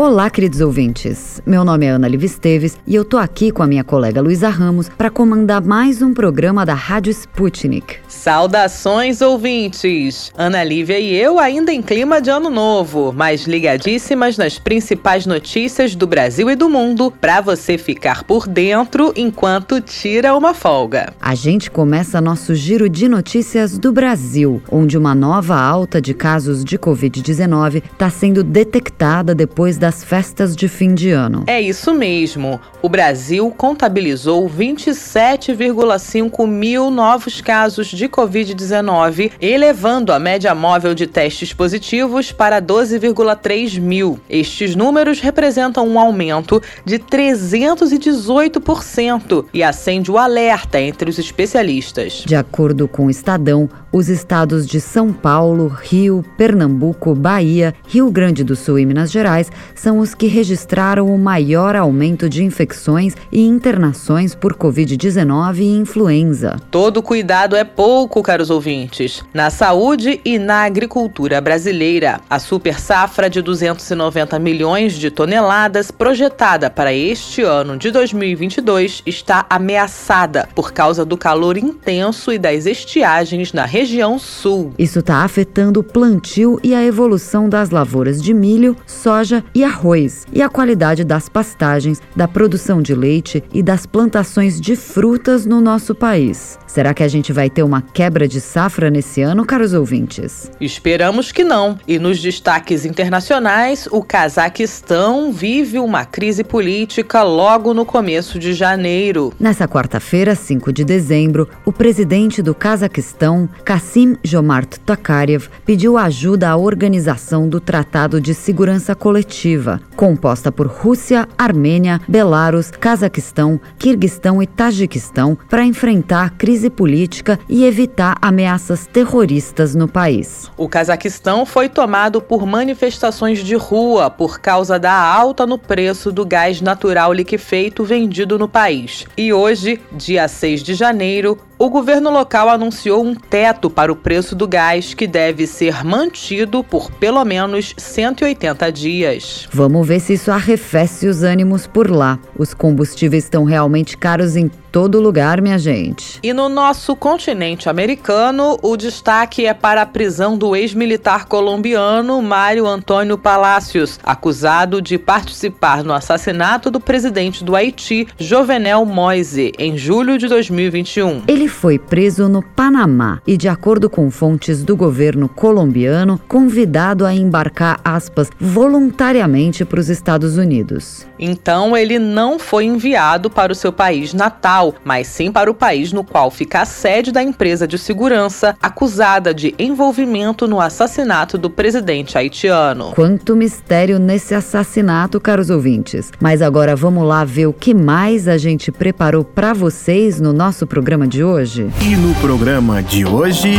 Olá, queridos ouvintes. Meu nome é Ana Liv Esteves e eu tô aqui com a minha colega Luísa Ramos para comandar mais um programa da Rádio Sputnik. Saudações, ouvintes! Ana Lívia e eu ainda em clima de ano novo, mas ligadíssimas nas principais notícias do Brasil e do mundo para você ficar por dentro enquanto tira uma folga. A gente começa nosso giro de notícias do Brasil, onde uma nova alta de casos de Covid-19 está sendo detectada depois das festas de fim de ano. É isso mesmo. O Brasil contabilizou 27,5 mil novos casos de Covid-19, elevando a média móvel de testes positivos para 12,3 mil. Estes números representam um aumento de 318% e acende o alerta entre os especialistas. De acordo com o Estadão, os estados de São Paulo, Rio, Pernambuco, Bahia, Rio Grande do Sul e Minas Gerais são os que registraram o maior aumento de infecções e internações por Covid-19 e influenza. Todo cuidado é pouco, caros ouvintes. Na saúde e na agricultura brasileira, a super safra de 290 milhões de toneladas projetada para este ano de 2022 está ameaçada por causa do calor intenso e das estiagens na região sul. Isso está afetando o plantio e a evolução das lavouras de milho, soja e arroz, e a qualidade das pastagens, da produção de leite e das plantações de frutas no nosso país. Será que a gente vai ter uma quebra de safra nesse ano, caros ouvintes? Esperamos que não. E nos destaques internacionais, o Cazaquistão vive uma crise política logo no começo de janeiro. Nessa quarta-feira, 5 de dezembro, o presidente do Cazaquistão, Kassim Jomart Tokarev, pediu ajuda à organização do Tratado de Segurança Coletiva, composta por Rússia, Armênia, Belarus, Cazaquistão, Quirguistão e Tajiquistão, para enfrentar a crise política e evitar ameaças terroristas no país. O Cazaquistão foi tomado por manifestações de rua por causa da alta no preço do gás natural liquefeito vendido no país. E hoje, dia 6 de janeiro, o governo local anunciou um teto para o preço do gás que deve ser mantido por pelo menos 180 dias. Vamos ver se isso arrefece os ânimos por lá. Os combustíveis estão realmente caros em todo lugar, minha gente. E no nosso continente americano, o destaque é para a prisão do ex-militar colombiano Mário Antônio Palacios, acusado de participar no assassinato do presidente do Haiti, Jovenel Moise, em julho de 2021. Ele foi preso no Panamá e, de acordo com fontes do governo colombiano, convidado a embarcar, aspas, voluntariamente para os Estados Unidos. Então, ele não foi enviado para o seu país natal, mas sim para o país no qual fica a sede da empresa de segurança acusada de envolvimento no assassinato do presidente haitiano. Quanto mistério nesse assassinato, caros ouvintes. Mas agora vamos lá ver o que mais a gente preparou para vocês no nosso programa de hoje hoje. E no programa de hoje.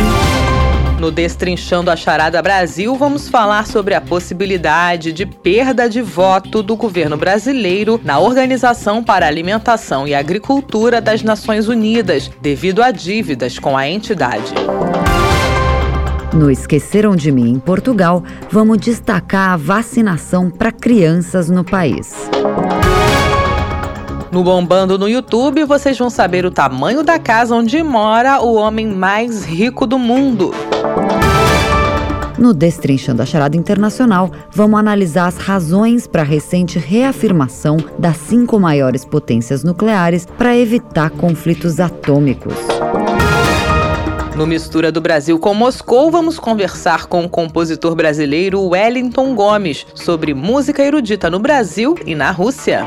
No Destrinchando a Charada Brasil, vamos falar sobre a possibilidade de perda de voto do governo brasileiro na Organização para Alimentação e Agricultura das Nações Unidas, devido a dívidas com a entidade. No Esqueceram de Mim em Portugal, vamos destacar a vacinação para crianças no país. No Bombando no YouTube, vocês vão saber o tamanho da casa onde mora o homem mais rico do mundo. No Destrinchando a Charada Internacional, vamos analisar as razões para a recente reafirmação das cinco maiores potências nucleares para evitar conflitos atômicos. No Mistura do Brasil com Moscou, vamos conversar com o compositor brasileiro Wellington Gomes sobre música erudita no Brasil e na Rússia.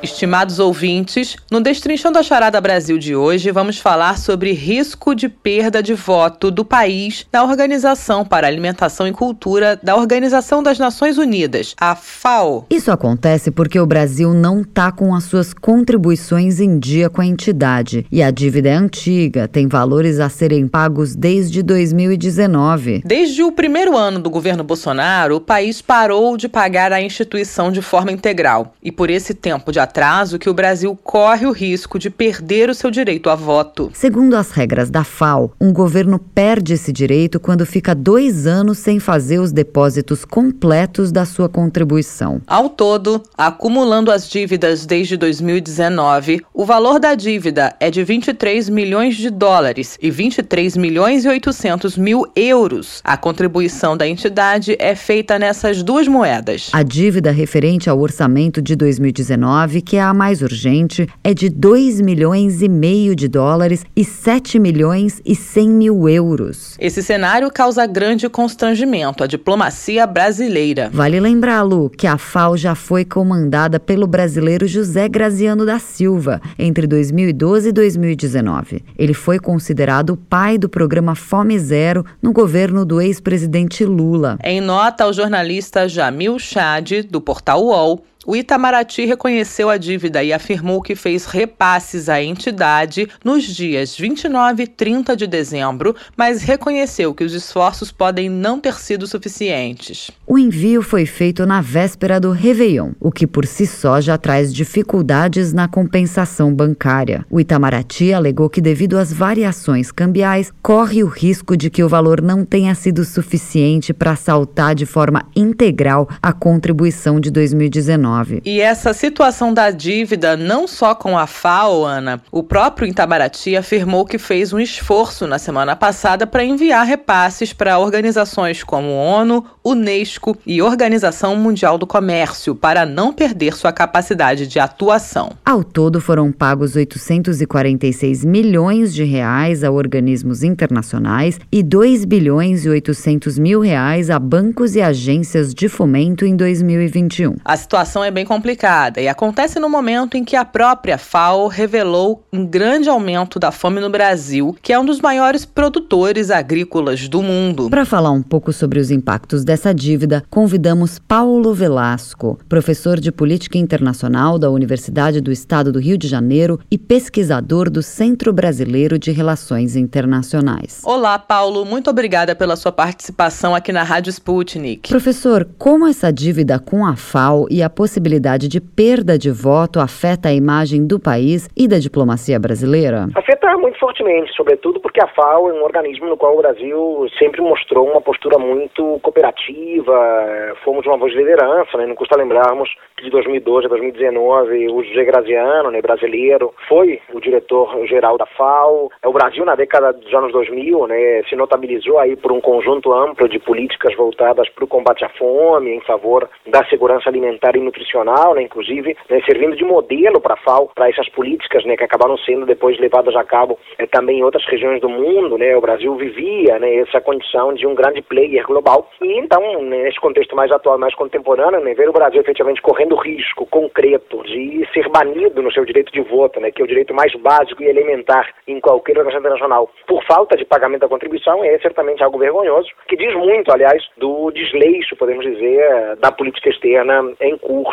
Estimados ouvintes, no Destrinchando a Charada Brasil de hoje, vamos falar sobre risco de perda de voto do país na Organização para Alimentação e Cultura da Organização das Nações Unidas, a FAO. Isso acontece porque o Brasil não está com as suas contribuições em dia com a entidade e a dívida é antiga, tem valores a serem pagos desde 2019. Desde o primeiro ano do governo Bolsonaro, o país parou de pagar a instituição de forma integral e por esse tempo de atraso que o Brasil corre o risco de perder o seu direito a voto. Segundo as regras da FAO, um governo perde esse direito quando fica dois anos sem fazer os depósitos completos da sua contribuição. Ao todo, acumulando as dívidas desde 2019, o valor da dívida é de 23 milhões de dólares e 23 milhões e 800 mil euros. A contribuição da entidade é feita nessas duas moedas. A dívida referente ao orçamento de 2019 que é a mais urgente, é de 2 milhões e meio de dólares e 7 milhões e 100 mil euros. Esse cenário causa grande constrangimento à diplomacia brasileira. Vale lembrar, Lu, que a FAO já foi comandada pelo brasileiro José Graziano da Silva entre 2012 e 2019. Ele foi considerado o pai do programa Fome Zero no governo do ex-presidente Lula. Em nota, o jornalista Jamil Chad, do portal UOL, o Itamaraty reconheceu a dívida e afirmou que fez repasses à entidade nos dias 29 e 30 de dezembro, mas reconheceu que os esforços podem não ter sido suficientes. O envio foi feito na véspera do Réveillon, o que por si só já traz dificuldades na compensação bancária. O Itamaraty alegou que, devido às variações cambiais, corre o risco de que o valor não tenha sido suficiente para saltar de forma integral a contribuição de 2019. E essa situação da dívida, não só com a FAO, Ana, o próprio Itamaraty afirmou que fez um esforço na semana passada para enviar repasses para organizações como ONU, Unesco e Organização Mundial do Comércio para não perder sua capacidade de atuação. Ao todo foram pagos 846 milhões de reais a organismos internacionais e 2 bilhões e 800 mil reais a bancos e agências de fomento em 2021. A situação é é bem complicada e acontece no momento em que a própria FAO revelou um grande aumento da fome no Brasil, que é um dos maiores produtores agrícolas do mundo. Para falar um pouco sobre os impactos dessa dívida, convidamos Paulo Velasco, professor de Política Internacional da Universidade do Estado do Rio de Janeiro e pesquisador do Centro Brasileiro de Relações Internacionais. Olá, Paulo, muito obrigada pela sua participação aqui na Rádio Sputnik. Professor, como essa dívida com a FAO e a possibilidade possibilidade de perda de voto afeta a imagem do país e da diplomacia brasileira? Afeta muito fortemente, sobretudo porque a FAO é um organismo no qual o Brasil sempre mostrou uma postura muito cooperativa, fomos uma voz de liderança, né? não custa lembrarmos que de 2012 a 2019 o José Graziano, né, brasileiro, foi o diretor-geral da FAO. O Brasil, na década dos anos 2000, né, se notabilizou aí por um conjunto amplo de políticas voltadas para o combate à fome, em favor da segurança alimentar e nutricional internacional, né, inclusive né, servindo de modelo para a FAO, para essas políticas né, que acabaram sendo depois levadas a cabo é, também em outras regiões do mundo. Né, o Brasil vivia né, essa condição de um grande player global. E então, né, nesse contexto mais atual, mais contemporâneo, né, ver o Brasil efetivamente correndo risco concreto de ser banido no seu direito de voto, né, que é o direito mais básico e elementar em qualquer organização internacional, por falta de pagamento da contribuição, é certamente algo vergonhoso, que diz muito, aliás, do desleixo, podemos dizer, da política externa em curso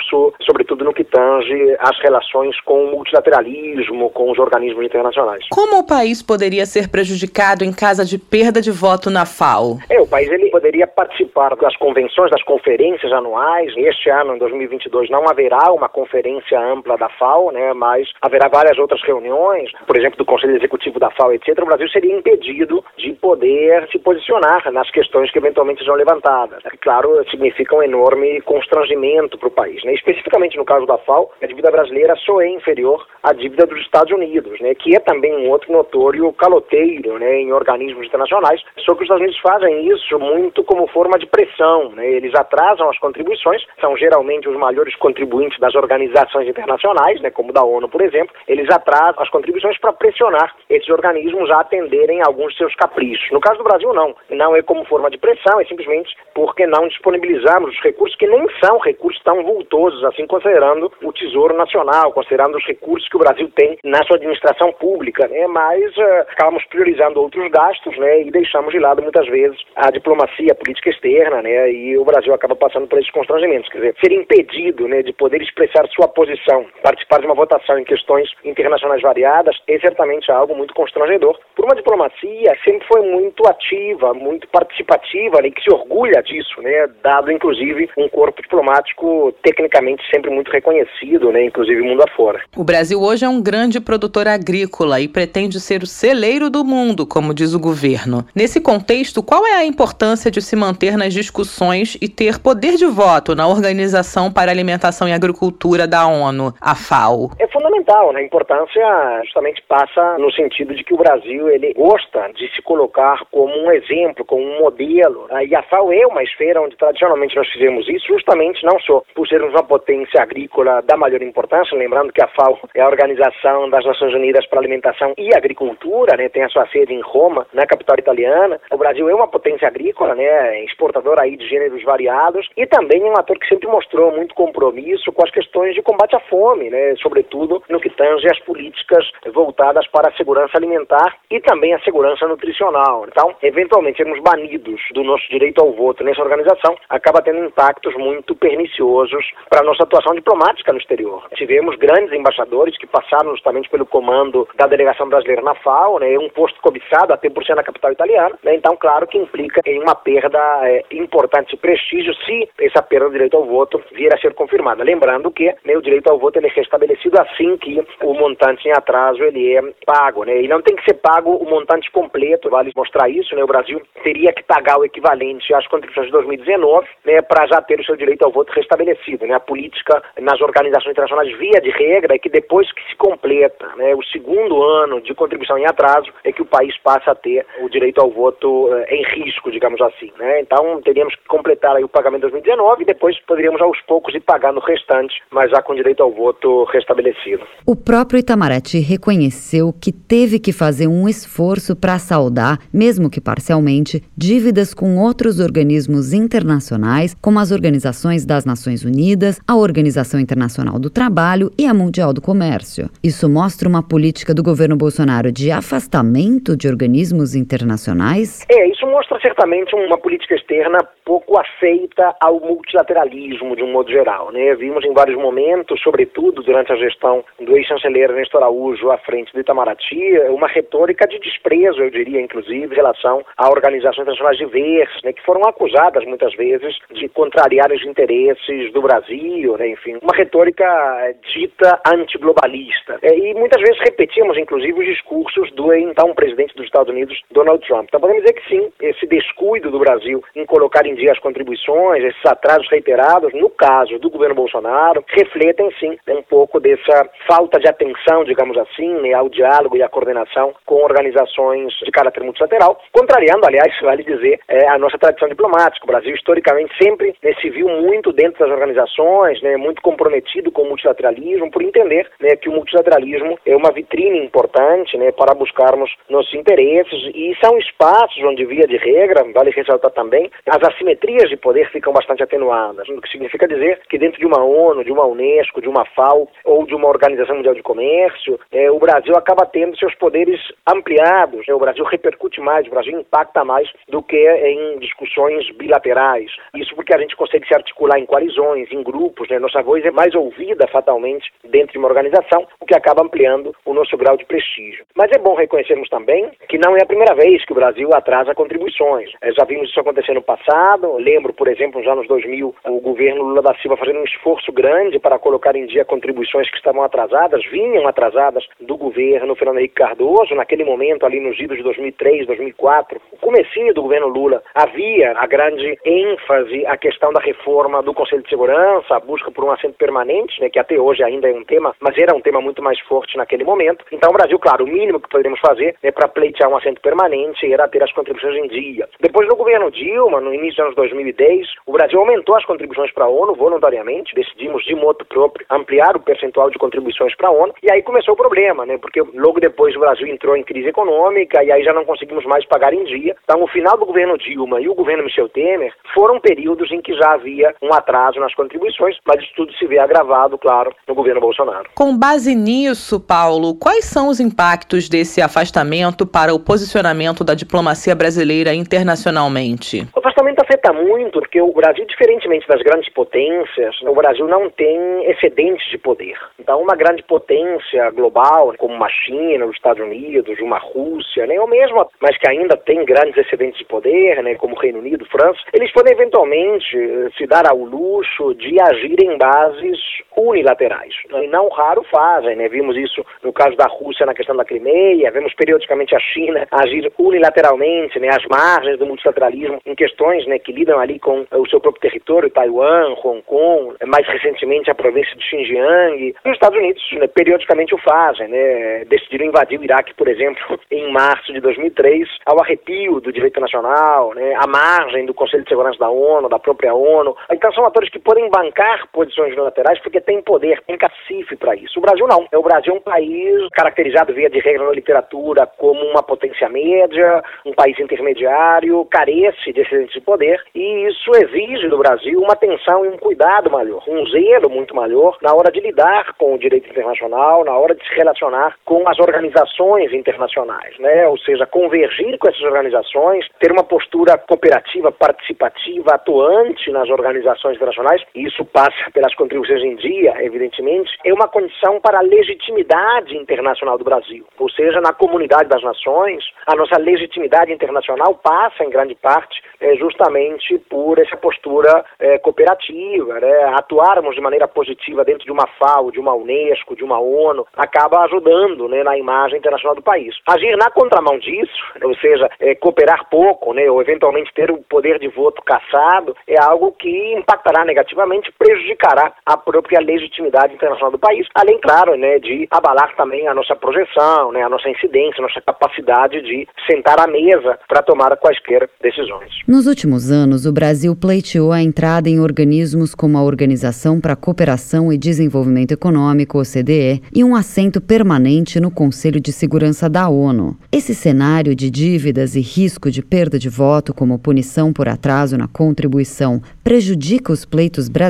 sobretudo no que tange às relações com o multilateralismo, com os organismos internacionais. Como o país poderia ser prejudicado em caso de perda de voto na FAO? É, o país ele poderia participar das convenções, das conferências anuais. Este ano, em 2022, não haverá uma conferência ampla da FAO, né, mas haverá várias outras reuniões, por exemplo, do Conselho Executivo da FAO, etc. O Brasil seria impedido de poder se posicionar nas questões que eventualmente sejam levantadas. É claro, significa um enorme constrangimento para o país. Né? Especificamente no caso da FAO, a dívida brasileira só é inferior à dívida dos Estados Unidos, né, que é também um outro notório caloteiro né, em organismos internacionais, só que os Estados Unidos fazem isso muito como forma de pressão. Né, eles atrasam as contribuições, são geralmente os maiores contribuintes das organizações internacionais, né, como da ONU, por exemplo, eles atrasam as contribuições para pressionar esses organismos a atenderem alguns de seus caprichos. No caso do Brasil, não. Não é como forma de pressão, é simplesmente porque não disponibilizamos os recursos que nem são recursos tão vultosos custosos, assim, considerando o Tesouro Nacional, considerando os recursos que o Brasil tem na sua administração pública, né? Mas uh, acabamos priorizando outros gastos, né? E deixamos de lado muitas vezes a diplomacia, a política externa, né? E o Brasil acaba passando por esses constrangimentos, quer dizer, ser impedido, né, de poder expressar sua posição, participar de uma votação em questões internacionais variadas é certamente algo muito constrangedor. Por uma diplomacia sempre foi muito ativa, muito participativa, né, que se orgulha disso, né, dado inclusive um corpo diplomático tecnicamente sempre muito reconhecido, né, inclusive mundo afora. O Brasil hoje é um grande produtor agrícola e pretende ser o celeiro do mundo, como diz o governo. Nesse contexto, qual é a importância de se manter nas discussões e ter poder de voto na Organização para Alimentação e Agricultura da ONU, a FAO? É fundamental, né? A importância justamente passa no sentido de que o Brasil ele gosta de se colocar como um exemplo, como um modelo. Né? E a FAO é uma esfera onde tradicionalmente nós fizemos isso, justamente não só por sermos uma potência agrícola da maior importância, lembrando que a FAO é a Organização das Nações Unidas para Alimentação e Agricultura, né? Tem a sua sede em Roma, na capital italiana. O Brasil é uma potência agrícola, né? Exportador aí de gêneros variados e também é um ator que sempre mostrou muito compromisso com as questões de combate à fome, né? Sobretudo no que tange as políticas voltadas para a segurança alimentar e também a segurança nutricional. Então, eventualmente, sermos banidos do nosso direito ao voto nessa organização acaba tendo impactos muito perniciosos para nossa atuação diplomática no exterior. Tivemos grandes embaixadores que passaram justamente pelo comando da delegação brasileira na FAO, né, um posto cobiçado até por ser na capital italiana, né, então, claro que implica em uma perda é, importante de prestígio se essa perda do direito ao voto vier a ser confirmada. Lembrando que né, o direito ao voto ele é restabelecido assim que o montante em atraso ele é pago, né? E não tem que ser pago o montante completo, vale mostrar isso, né? O Brasil teria que pagar o equivalente às contribuições de 2019, né, para já ter o seu direito ao voto restabelecido, né? A política nas organizações internacionais via de regra é que depois que se completa, né, o segundo ano de contribuição em atraso é que o país passa a ter o direito ao voto eh, em risco, digamos assim, né? Então teríamos que completar aí o pagamento de 2019 e depois poderíamos aos poucos ir pagando o restante, mas já com direito ao voto restabelecido. O próprio Itamaraty reconheceu que teve que fazer um esforço para saldar, mesmo que parcialmente, dívidas com outros organismos internacionais, como as organizações das Nações Unidas, a Organização Internacional do Trabalho e a Mundial do Comércio. Isso mostra uma política do governo Bolsonaro de afastamento de organismos internacionais? É, isso mostra certamente uma política externa pouco aceita ao multilateralismo de um modo geral. Né? Vimos em vários momentos, sobretudo durante a gestão do ex-chanceler Ernesto Araújo à frente do Itamaraty, uma retórica de desprezo, eu diria, inclusive, em relação a organizações internacionais diversas, né, que foram acusadas muitas vezes de contrariar os interesses do Brasil, né, enfim, uma retórica eh, dita antiglobalista. É, e muitas vezes repetimos, inclusive, os discursos do então presidente dos Estados Unidos, Donald Trump. Então podemos dizer que sim, esse descuido do Brasil em colocar em dia as contribuições, esses atrasos reiterados, no caso do governo Bolsonaro, refletem sim um pouco dessa falta de atenção, digamos assim, né, ao diálogo e à coordenação com organizações de caráter multilateral, contrariando, aliás, vale dizer, é, a nossa tradição diplomática. O Brasil, historicamente, sempre né, se viu muito dentro das organizações, né, muito comprometido com o multilateralismo, por entender né, que o multilateralismo é uma vitrine importante né, para buscarmos nossos interesses e são espaços onde, via de regra, vale ressaltar também, as assimetrias de poder ficam bastante atenuadas, o que significa dizer que dentro de uma ONU, de uma Unesco, de uma FAO ou de uma Organização Mundial de Comércio, é, o Brasil acaba tendo seus poderes ampliados, né? o Brasil repercute mais, o Brasil impacta mais do que em discussões bilaterais. Isso porque a gente consegue se articular em coalizões, em grupos, né? nossa voz é mais ouvida fatalmente dentro de uma organização, o que acaba ampliando o nosso grau de prestígio. Mas é bom reconhecermos também que não é a primeira vez que o Brasil atrasa contribuições. É, já vimos isso acontecer no passado, lembro, por exemplo, nos anos 2000, o governo Lula da Silva fazendo um esforço grande para colocar em dia contribuições que estavam atrasadas, vinham atrasadas do governo Fernando Henrique Cardoso, naquele momento ali nos idos de 2003, 2004, o comecinho do governo Lula, havia a grande ênfase a questão da reforma do Conselho de Segurança, a busca por um assento permanente, né, que até hoje ainda é um tema, mas era um tema muito mais forte naquele momento. Então o Brasil, claro, o mínimo que poderíamos fazer é para pleitear um assento permanente era ter as contribuições em dia. Depois do governo Dilma, no início dos anos 2010, o Brasil aumentou as contribuições para a ONU voluntariamente, decidimos de modo próprio ampliar o percentual de contribuições para a ONU, e aí começou o problema, né? Porque logo depois o Brasil entrou em crise econômica e aí já não conseguimos mais pagar em dia. Então, o final do governo Dilma e o governo Michel Temer foram períodos em que já havia um atraso nas contribuições contribuições, mas isso tudo se vê agravado, claro, no governo Bolsonaro. Com base nisso, Paulo, quais são os impactos desse afastamento para o posicionamento da diplomacia brasileira internacionalmente? O afastamento afeta muito, porque o Brasil, diferentemente das grandes potências, o Brasil não tem excedentes de poder. Então, uma grande potência global, como uma China, os Estados Unidos, uma Rússia, né, ou mesmo, mas que ainda tem grandes excedentes de poder, né, como o Reino Unido, França, eles podem eventualmente eh, se dar ao luxo de agir em bases unilaterais. E não raro fazem, né? Vimos isso no caso da Rússia na questão da Crimeia, vemos periodicamente a China agir unilateralmente, né, às margens do multilateralismo em questões, né, que lidam ali com o seu próprio território, Taiwan, Hong Kong, mais recentemente a província de Xinjiang. E os Estados Unidos, né, periodicamente o fazem, né? Decidiram invadir o Iraque, por exemplo, em março de 2003, ao arrepio do direito nacional, né, à margem do Conselho de Segurança da ONU, da própria ONU. Então são atores que podem bancar posições unilaterais porque têm poder, têm cacife para isso. O Brasil não. O Brasil é um país caracterizado via de regra na literatura como uma potência média, um país intermediário, carece de excedente de poder e isso exige do Brasil uma atenção e um cuidado maior, um zelo muito maior na hora de lidar com o direito internacional, na hora de se relacionar com as organizações internacionais, né? Ou seja, convergir com essas organizações, ter uma postura cooperativa, participativa, atuante nas organizações internacionais. Isso passa pelas contribuições em dia, evidentemente, é uma condição para a legitimidade internacional do Brasil. Ou seja, na comunidade das nações, a nossa legitimidade internacional passa em grande parte é, justamente por essa postura é, cooperativa, né? atuarmos de maneira positiva dentro de uma FAO, de uma Unesco, de uma ONU, acaba ajudando né, na imagem internacional do país. Agir na contramão disso, ou seja, é, cooperar pouco, né, ou eventualmente ter o poder de voto caçado, é algo que impactará negativamente, prejudicará a própria legitimidade internacional do país, além, claro, né, de abalar também a nossa projeção, né, a nossa incidência, a nossa capacidade de sentar à mesa para tomar quaisquer decisões. Nos últimos anos, o Brasil pleiteou a entrada em organismos como a Organização para a Cooperação e Desenvolvimento Econômico, OCDE, e um assento permanente no Conselho de Segurança da ONU. Esse cenário de dívidas e risco de perda de voto como punição por atraso na contribuição prejudica os pleitos brasileiros?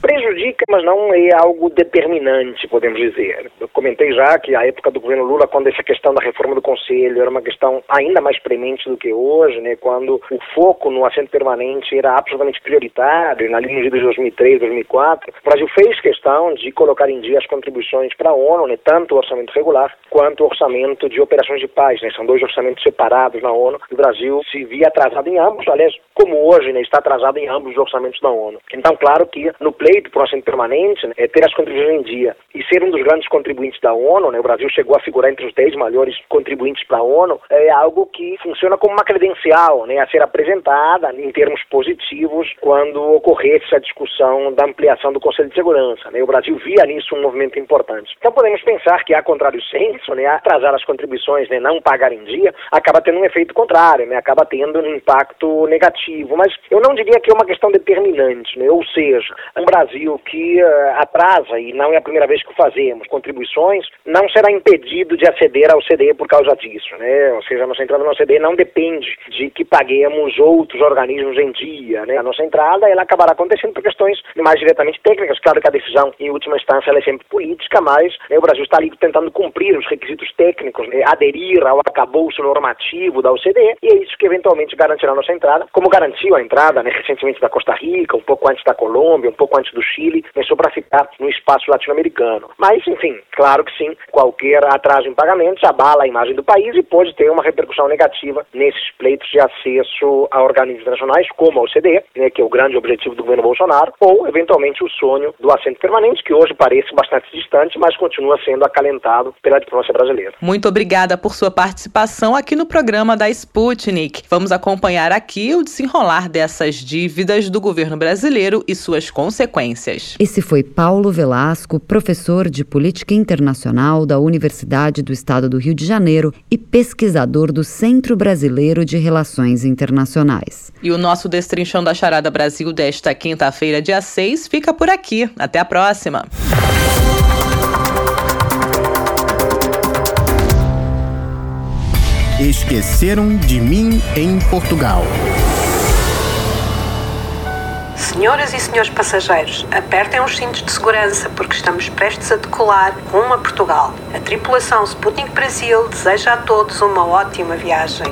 Prejudica, mas não é algo determinante, podemos dizer. Eu comentei já que a época do governo Lula, quando essa questão da reforma do Conselho era uma questão ainda mais premente do que hoje, né, quando o foco no assento permanente era absolutamente prioritário, na linha de 2003, 2004, o Brasil fez questão de colocar em dia as contribuições para a ONU, né, tanto o orçamento regular quanto o orçamento de operações de paz. Né, são dois orçamentos separados na ONU. O Brasil se via atrasado em ambos, aliás, como hoje né, está atrasado em ambos os orçamentos da ONU. Então, claro que no pleito por um assento permanente, né, é ter as contribuições em dia e ser um dos grandes contribuintes da ONU, né, o Brasil chegou a figurar entre os 10 maiores contribuintes para a ONU, é algo que funciona como uma credencial né, a ser apresentada em termos positivos quando ocorresse a discussão da ampliação do Conselho de Segurança. Né, o Brasil via nisso um movimento importante. Então podemos pensar que, a contrário senso, né, atrasar as contribuições, né, não pagar em dia, acaba tendo um efeito contrário, né, acaba tendo um impacto negativo. Mas eu não diria que é uma questão determinante, né, ou seja, um Brasil que uh, atrasa, e não é a primeira vez que fazemos, contribuições, não será impedido de aceder ao CDE por causa disso. Né, ou seja, a nossa entrada no CDE não depende de que paguemos outros organismos em dia. Né, a nossa entrada ela acabará acontecendo por questões mais diretamente técnicas. Claro que a decisão, em última instância, ela é sempre política, mas né, o Brasil está ali tentando cumprir os requisitos técnicos, né, aderir ao acabouço normativo da OCDE, e é isso que eventualmente garantirá a nossa entrada, como garantiu a entrada né, recentemente da Costa Rica, um pouco antes da Colômbia, um pouco antes do Chile, só para ficar no espaço latino-americano. Mas, enfim, claro que sim, qualquer atraso em pagamentos abala a imagem do país e pode ter uma repercussão negativa nesses pleitos de acesso a organismos internacionais, como a OCDE, né, que é o grande objetivo do governo Bolsonaro, ou, eventualmente, o sonho do assento permanente, que hoje parece bastante distante, mas continua sendo acalentado pela diplomacia brasileira. Muito obrigada por sua participação aqui no programa da Sputnik. Vamos acompanhar aqui o desenrolar dessas dívidas do governo brasileiro e suas consequências. Esse foi Paulo Velasco, professor de Política Internacional da Universidade do Estado do Rio de Janeiro e pesquisador do Centro Brasileiro de Relações Internacionais. E o nosso Destrinchão da Charada Brasil desta quinta-feira, dia 6, fica por aqui. Até a próxima! Esqueceram de mim em Portugal. Senhoras e senhores passageiros, apertem os cintos de segurança porque estamos prestes a decolar rumo a Portugal. A tripulação Sputnik Brasil deseja a todos uma ótima viagem.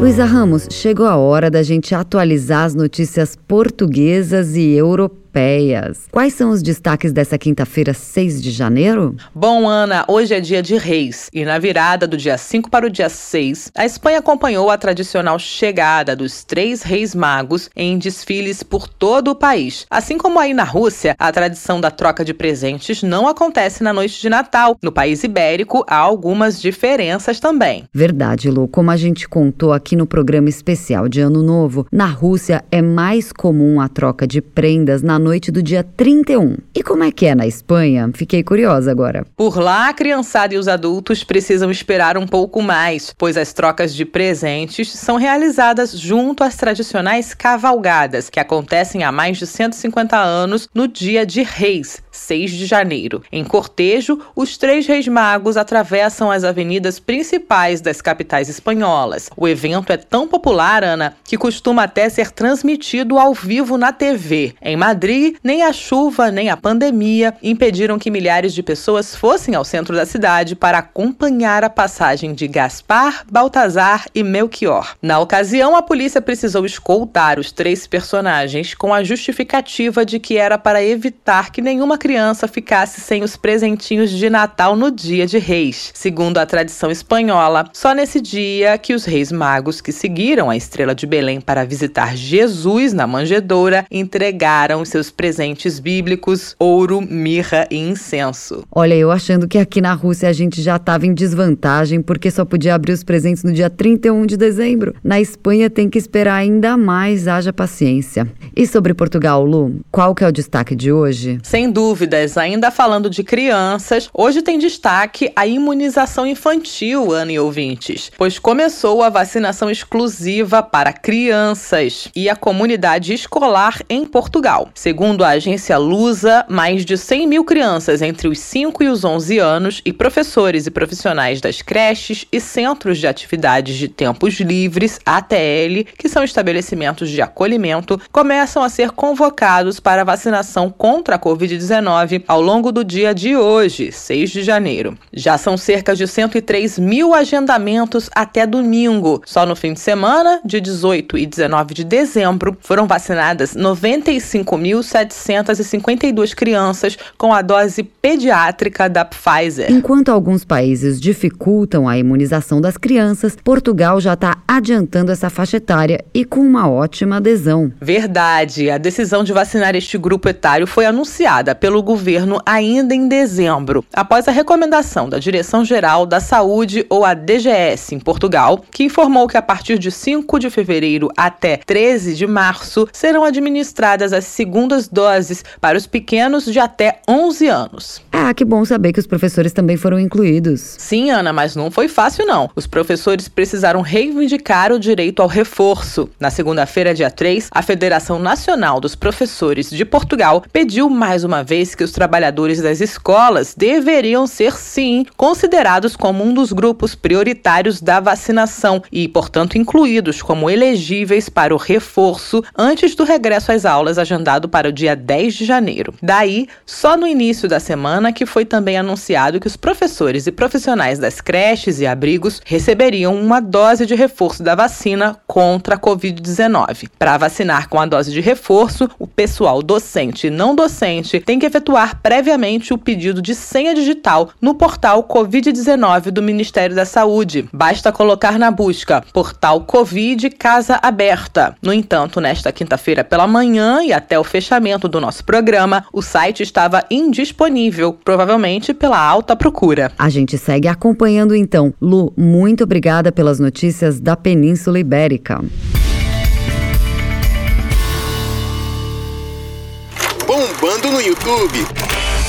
Luísa Ramos, chegou a hora da gente atualizar as notícias portuguesas e europeias europeias. Quais são os destaques dessa quinta-feira, 6 de janeiro? Bom, Ana, hoje é dia de reis e na virada do dia 5 para o dia 6, a Espanha acompanhou a tradicional chegada dos três reis magos em desfiles por todo o país. Assim como aí na Rússia, a tradição da troca de presentes não acontece na noite de Natal. No país ibérico, há algumas diferenças também. Verdade, Lu. Como a gente contou aqui no programa especial de Ano Novo, na Rússia é mais comum a troca de prendas na noite do dia 31. E como é que é na Espanha? Fiquei curiosa agora. Por lá, a criançada e os adultos precisam esperar um pouco mais, pois as trocas de presentes são realizadas junto às tradicionais cavalgadas, que acontecem há mais de 150 anos no dia de Reis, 6 de janeiro. Em cortejo, os três reis magos atravessam as avenidas principais das capitais espanholas. O evento é tão popular, Ana, que costuma até ser transmitido ao vivo na TV. Em Madrid, Madrid, nem a chuva nem a pandemia impediram que milhares de pessoas fossem ao centro da cidade para acompanhar a passagem de Gaspar, Baltazar e Melchior. Na ocasião, a polícia precisou escoltar os três personagens com a justificativa de que era para evitar que nenhuma criança ficasse sem os presentinhos de Natal no dia de Reis. Segundo a tradição espanhola, só nesse dia que os reis magos que seguiram a estrela de Belém para visitar Jesus na manjedoura entregaram seus seus presentes bíblicos, ouro, mirra e incenso. Olha, eu achando que aqui na Rússia a gente já estava em desvantagem porque só podia abrir os presentes no dia 31 de dezembro. Na Espanha tem que esperar ainda mais, haja paciência. E sobre Portugal, Lu, qual que é o destaque de hoje? Sem dúvidas, ainda falando de crianças, hoje tem destaque a imunização infantil, Ana e ouvintes, pois começou a vacinação exclusiva para crianças e a comunidade escolar em Portugal. Segundo a agência Lusa, mais de 100 mil crianças entre os 5 e os 11 anos e professores e profissionais das creches e centros de atividades de tempos livres, ATL, que são estabelecimentos de acolhimento, começam a ser convocados para vacinação contra a Covid-19 ao longo do dia de hoje, 6 de janeiro. Já são cerca de 103 mil agendamentos até domingo. Só no fim de semana, de 18 e 19 de dezembro, foram vacinadas 95 mil 1.752 crianças com a dose pediátrica da Pfizer. Enquanto alguns países dificultam a imunização das crianças, Portugal já está adiantando essa faixa etária e com uma ótima adesão. Verdade. A decisão de vacinar este grupo etário foi anunciada pelo governo ainda em dezembro, após a recomendação da Direção-Geral da Saúde, ou a DGS, em Portugal, que informou que a partir de 5 de fevereiro até 13 de março serão administradas as segundas segundas doses para os pequenos de até 11 anos. Ah, que bom saber que os professores também foram incluídos. Sim, Ana, mas não foi fácil não. Os professores precisaram reivindicar o direito ao reforço. Na segunda-feira, dia 3, a Federação Nacional dos Professores de Portugal pediu mais uma vez que os trabalhadores das escolas deveriam ser sim considerados como um dos grupos prioritários da vacinação e, portanto, incluídos como elegíveis para o reforço antes do regresso às aulas agendado para para o dia 10 de janeiro. Daí, só no início da semana que foi também anunciado que os professores e profissionais das creches e abrigos receberiam uma dose de reforço da vacina contra a Covid-19. Para vacinar com a dose de reforço, o pessoal docente e não docente tem que efetuar previamente o pedido de senha digital no portal Covid-19 do Ministério da Saúde. Basta colocar na busca portal Covid Casa Aberta. No entanto, nesta quinta-feira pela manhã e até o fechamento fechamento do nosso programa, o site estava indisponível, provavelmente pela alta procura. A gente segue acompanhando então. Lu, muito obrigada pelas notícias da Península Ibérica. Bombando no YouTube.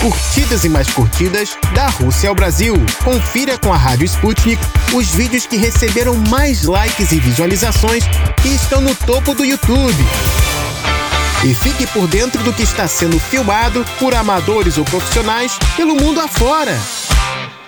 Curtidas e mais curtidas da Rússia ao Brasil. Confira com a Rádio Sputnik os vídeos que receberam mais likes e visualizações e estão no topo do YouTube. E fique por dentro do que está sendo filmado por amadores ou profissionais pelo mundo afora.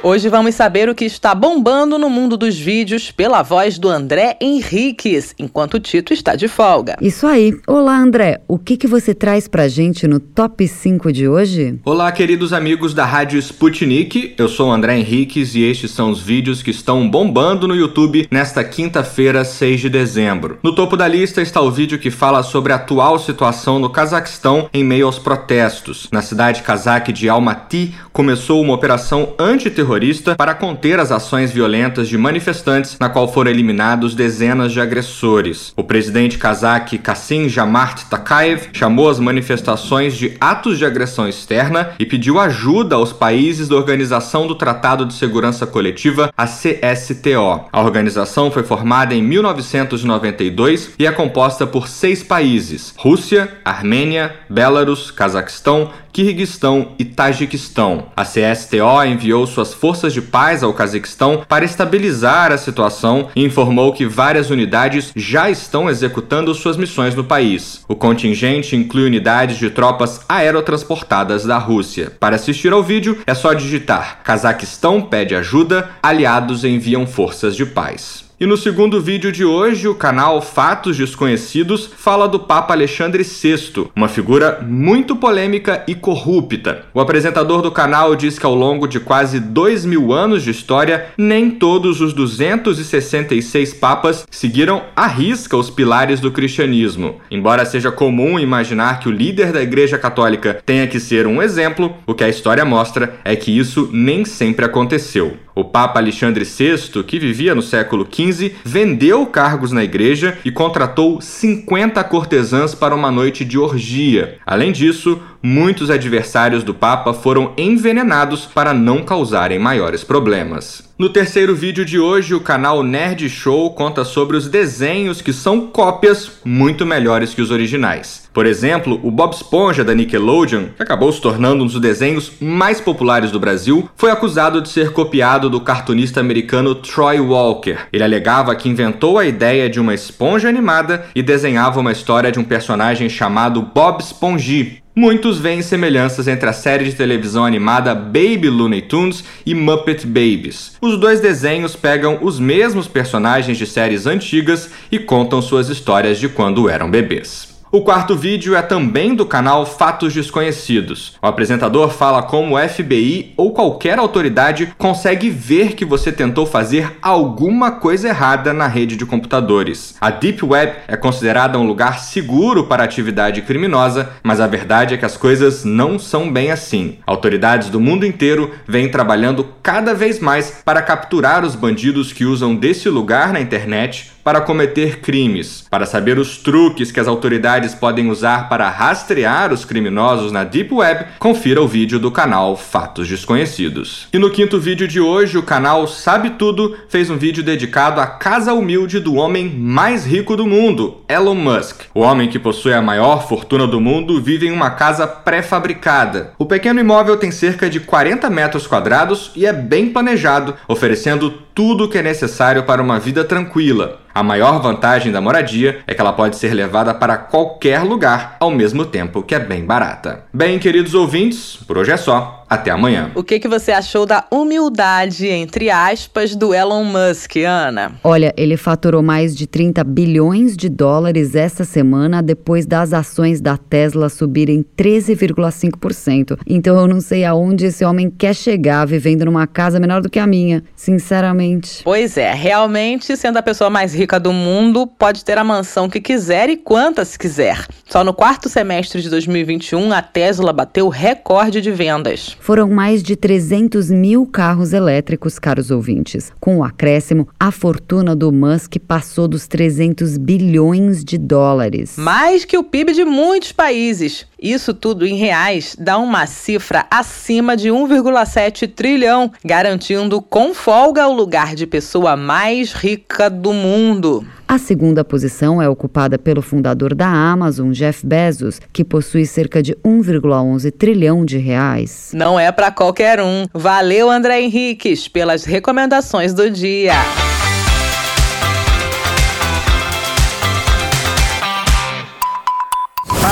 Hoje vamos saber o que está bombando no mundo dos vídeos pela voz do André Henriques, enquanto o Tito está de folga. Isso aí. Olá, André. O que, que você traz pra gente no Top 5 de hoje? Olá, queridos amigos da Rádio Sputnik. Eu sou o André Henriques e estes são os vídeos que estão bombando no YouTube nesta quinta-feira, 6 de dezembro. No topo da lista está o vídeo que fala sobre a atual situação no Cazaquistão em meio aos protestos. Na cidade cazaque de Almaty, começou uma operação antiterrorista terrorista para conter as ações violentas de manifestantes, na qual foram eliminados dezenas de agressores. O presidente cazaque Kassim Jamart Takayev chamou as manifestações de atos de agressão externa e pediu ajuda aos países da Organização do Tratado de Segurança Coletiva, a CSTO. A organização foi formada em 1992 e é composta por seis países: Rússia, Armênia, Belarus, Cazaquistão, Quirguistão e Tajiquistão. A CSTO enviou suas forças de paz ao Cazaquistão para estabilizar a situação e informou que várias unidades já estão executando suas missões no país. O contingente inclui unidades de tropas aerotransportadas da Rússia. Para assistir ao vídeo, é só digitar Cazaquistão pede ajuda, aliados enviam forças de paz. E no segundo vídeo de hoje, o canal Fatos Desconhecidos fala do Papa Alexandre VI, uma figura muito polêmica e corrupta. O apresentador do canal diz que ao longo de quase dois mil anos de história, nem todos os 266 papas seguiram à risca os pilares do cristianismo. Embora seja comum imaginar que o líder da Igreja Católica tenha que ser um exemplo, o que a história mostra é que isso nem sempre aconteceu. O Papa Alexandre VI, que vivia no século XV, vendeu cargos na igreja e contratou 50 cortesãs para uma noite de orgia. Além disso, muitos adversários do Papa foram envenenados para não causarem maiores problemas. No terceiro vídeo de hoje, o canal Nerd Show conta sobre os desenhos que são cópias muito melhores que os originais. Por exemplo, o Bob Esponja da Nickelodeon, que acabou se tornando um dos desenhos mais populares do Brasil, foi acusado de ser copiado do cartunista americano Troy Walker. Ele alegava que inventou a ideia de uma esponja animada e desenhava uma história de um personagem chamado Bob Esponji, Muitos veem semelhanças entre a série de televisão animada Baby Looney Tunes e Muppet Babies. Os dois desenhos pegam os mesmos personagens de séries antigas e contam suas histórias de quando eram bebês. O quarto vídeo é também do canal Fatos Desconhecidos. O apresentador fala como o FBI ou qualquer autoridade consegue ver que você tentou fazer alguma coisa errada na rede de computadores. A Deep Web é considerada um lugar seguro para atividade criminosa, mas a verdade é que as coisas não são bem assim. Autoridades do mundo inteiro vêm trabalhando cada vez mais para capturar os bandidos que usam desse lugar na internet para cometer crimes. Para saber os truques que as autoridades podem usar para rastrear os criminosos na Deep Web, confira o vídeo do canal Fatos Desconhecidos. E no quinto vídeo de hoje, o canal Sabe Tudo fez um vídeo dedicado à casa humilde do homem mais rico do mundo, Elon Musk. O homem que possui a maior fortuna do mundo vive em uma casa pré-fabricada. O pequeno imóvel tem cerca de 40 metros quadrados e é bem planejado, oferecendo tudo o que é necessário para uma vida tranquila. A maior vantagem da moradia é que ela pode ser levada para qualquer lugar ao mesmo tempo que é bem barata. Bem, queridos ouvintes, por hoje é só. Até amanhã. O que, que você achou da humildade, entre aspas, do Elon Musk, Ana? Olha, ele faturou mais de 30 bilhões de dólares essa semana depois das ações da Tesla subirem 13,5%. Então eu não sei aonde esse homem quer chegar vivendo numa casa menor do que a minha, sinceramente. Pois é, realmente, sendo a pessoa mais rica do mundo, pode ter a mansão que quiser e quantas quiser. Só no quarto semestre de 2021, a Tesla bateu recorde de vendas. Foram mais de 300 mil carros elétricos, caros ouvintes. Com o acréscimo, a fortuna do Musk passou dos 300 bilhões de dólares. Mais que o PIB de muitos países. Isso tudo em reais dá uma cifra acima de 1,7 trilhão, garantindo com folga o lugar de pessoa mais rica do mundo. A segunda posição é ocupada pelo fundador da Amazon, Jeff Bezos, que possui cerca de 1,11 trilhão de reais. Não é para qualquer um. Valeu, André Henriques, pelas recomendações do dia.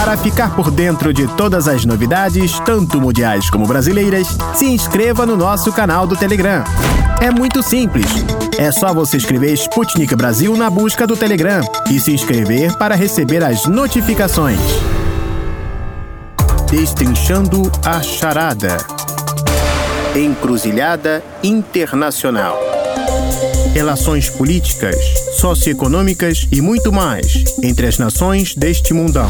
Para ficar por dentro de todas as novidades, tanto mundiais como brasileiras, se inscreva no nosso canal do Telegram. É muito simples. É só você escrever Sputnik Brasil na busca do Telegram e se inscrever para receber as notificações. Destrinchando a charada. Encruzilhada Internacional. Relações políticas, socioeconômicas e muito mais entre as nações deste mundão.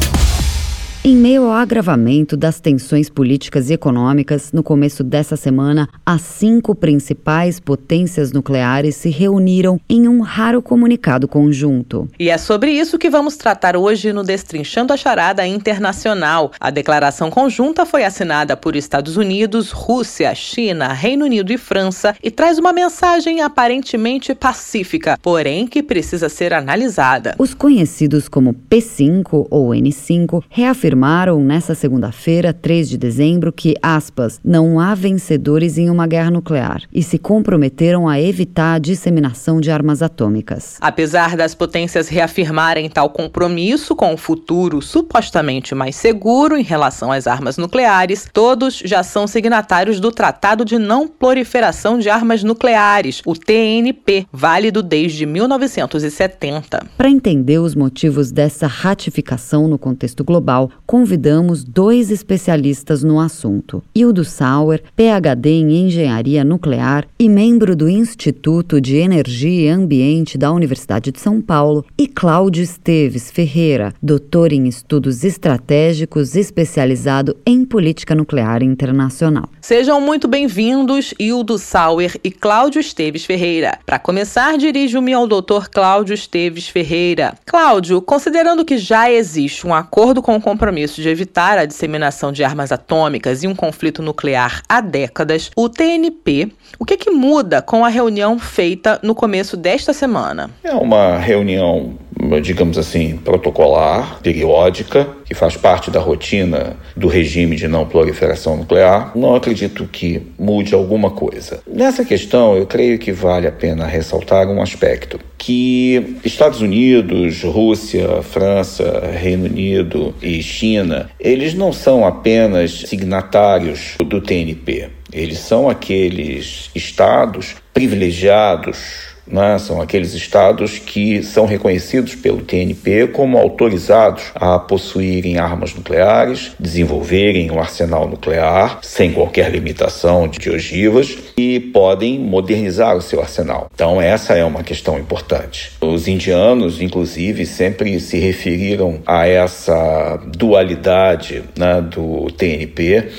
Em meio ao agravamento das tensões políticas e econômicas, no começo dessa semana, as cinco principais potências nucleares se reuniram em um raro comunicado conjunto. E é sobre isso que vamos tratar hoje no Destrinchando a Charada Internacional. A declaração conjunta foi assinada por Estados Unidos, Rússia, China, Reino Unido e França e traz uma mensagem aparentemente pacífica, porém que precisa ser analisada. Os conhecidos como P5 ou N5 reafirmaram afirmaram nesta segunda-feira, 3 de dezembro, que, aspas, não há vencedores em uma guerra nuclear e se comprometeram a evitar a disseminação de armas atômicas. Apesar das potências reafirmarem tal compromisso com o futuro supostamente mais seguro em relação às armas nucleares, todos já são signatários do Tratado de Não Proliferação de Armas Nucleares, o TNP, válido desde 1970. Para entender os motivos dessa ratificação no contexto global, convidamos dois especialistas no assunto: Hildo Sauer, PhD em Engenharia Nuclear e membro do Instituto de Energia e Ambiente da Universidade de São Paulo, e Cláudio Esteves Ferreira, doutor em Estudos Estratégicos especializado em Política Nuclear Internacional. Sejam muito bem-vindos, Hildo Sauer e Cláudio Esteves Ferreira. Para começar, dirijo-me ao doutor Cláudio Esteves Ferreira. Cláudio, considerando que já existe um acordo com o compromisso de evitar a disseminação de armas atômicas e um conflito nuclear há décadas, o TNP, o que, que muda com a reunião feita no começo desta semana? É uma reunião digamos assim, protocolar, periódica, que faz parte da rotina do regime de não proliferação nuclear, não acredito que mude alguma coisa. Nessa questão, eu creio que vale a pena ressaltar um aspecto que Estados Unidos, Rússia, França, Reino Unido e China, eles não são apenas signatários do TNP. Eles são aqueles estados privilegiados né? São aqueles estados que são reconhecidos pelo TNP como autorizados a possuírem armas nucleares, desenvolverem um arsenal nuclear sem qualquer limitação de ogivas e podem modernizar o seu arsenal. Então, essa é uma questão importante. Os indianos, inclusive, sempre se referiram a essa dualidade né, do TNP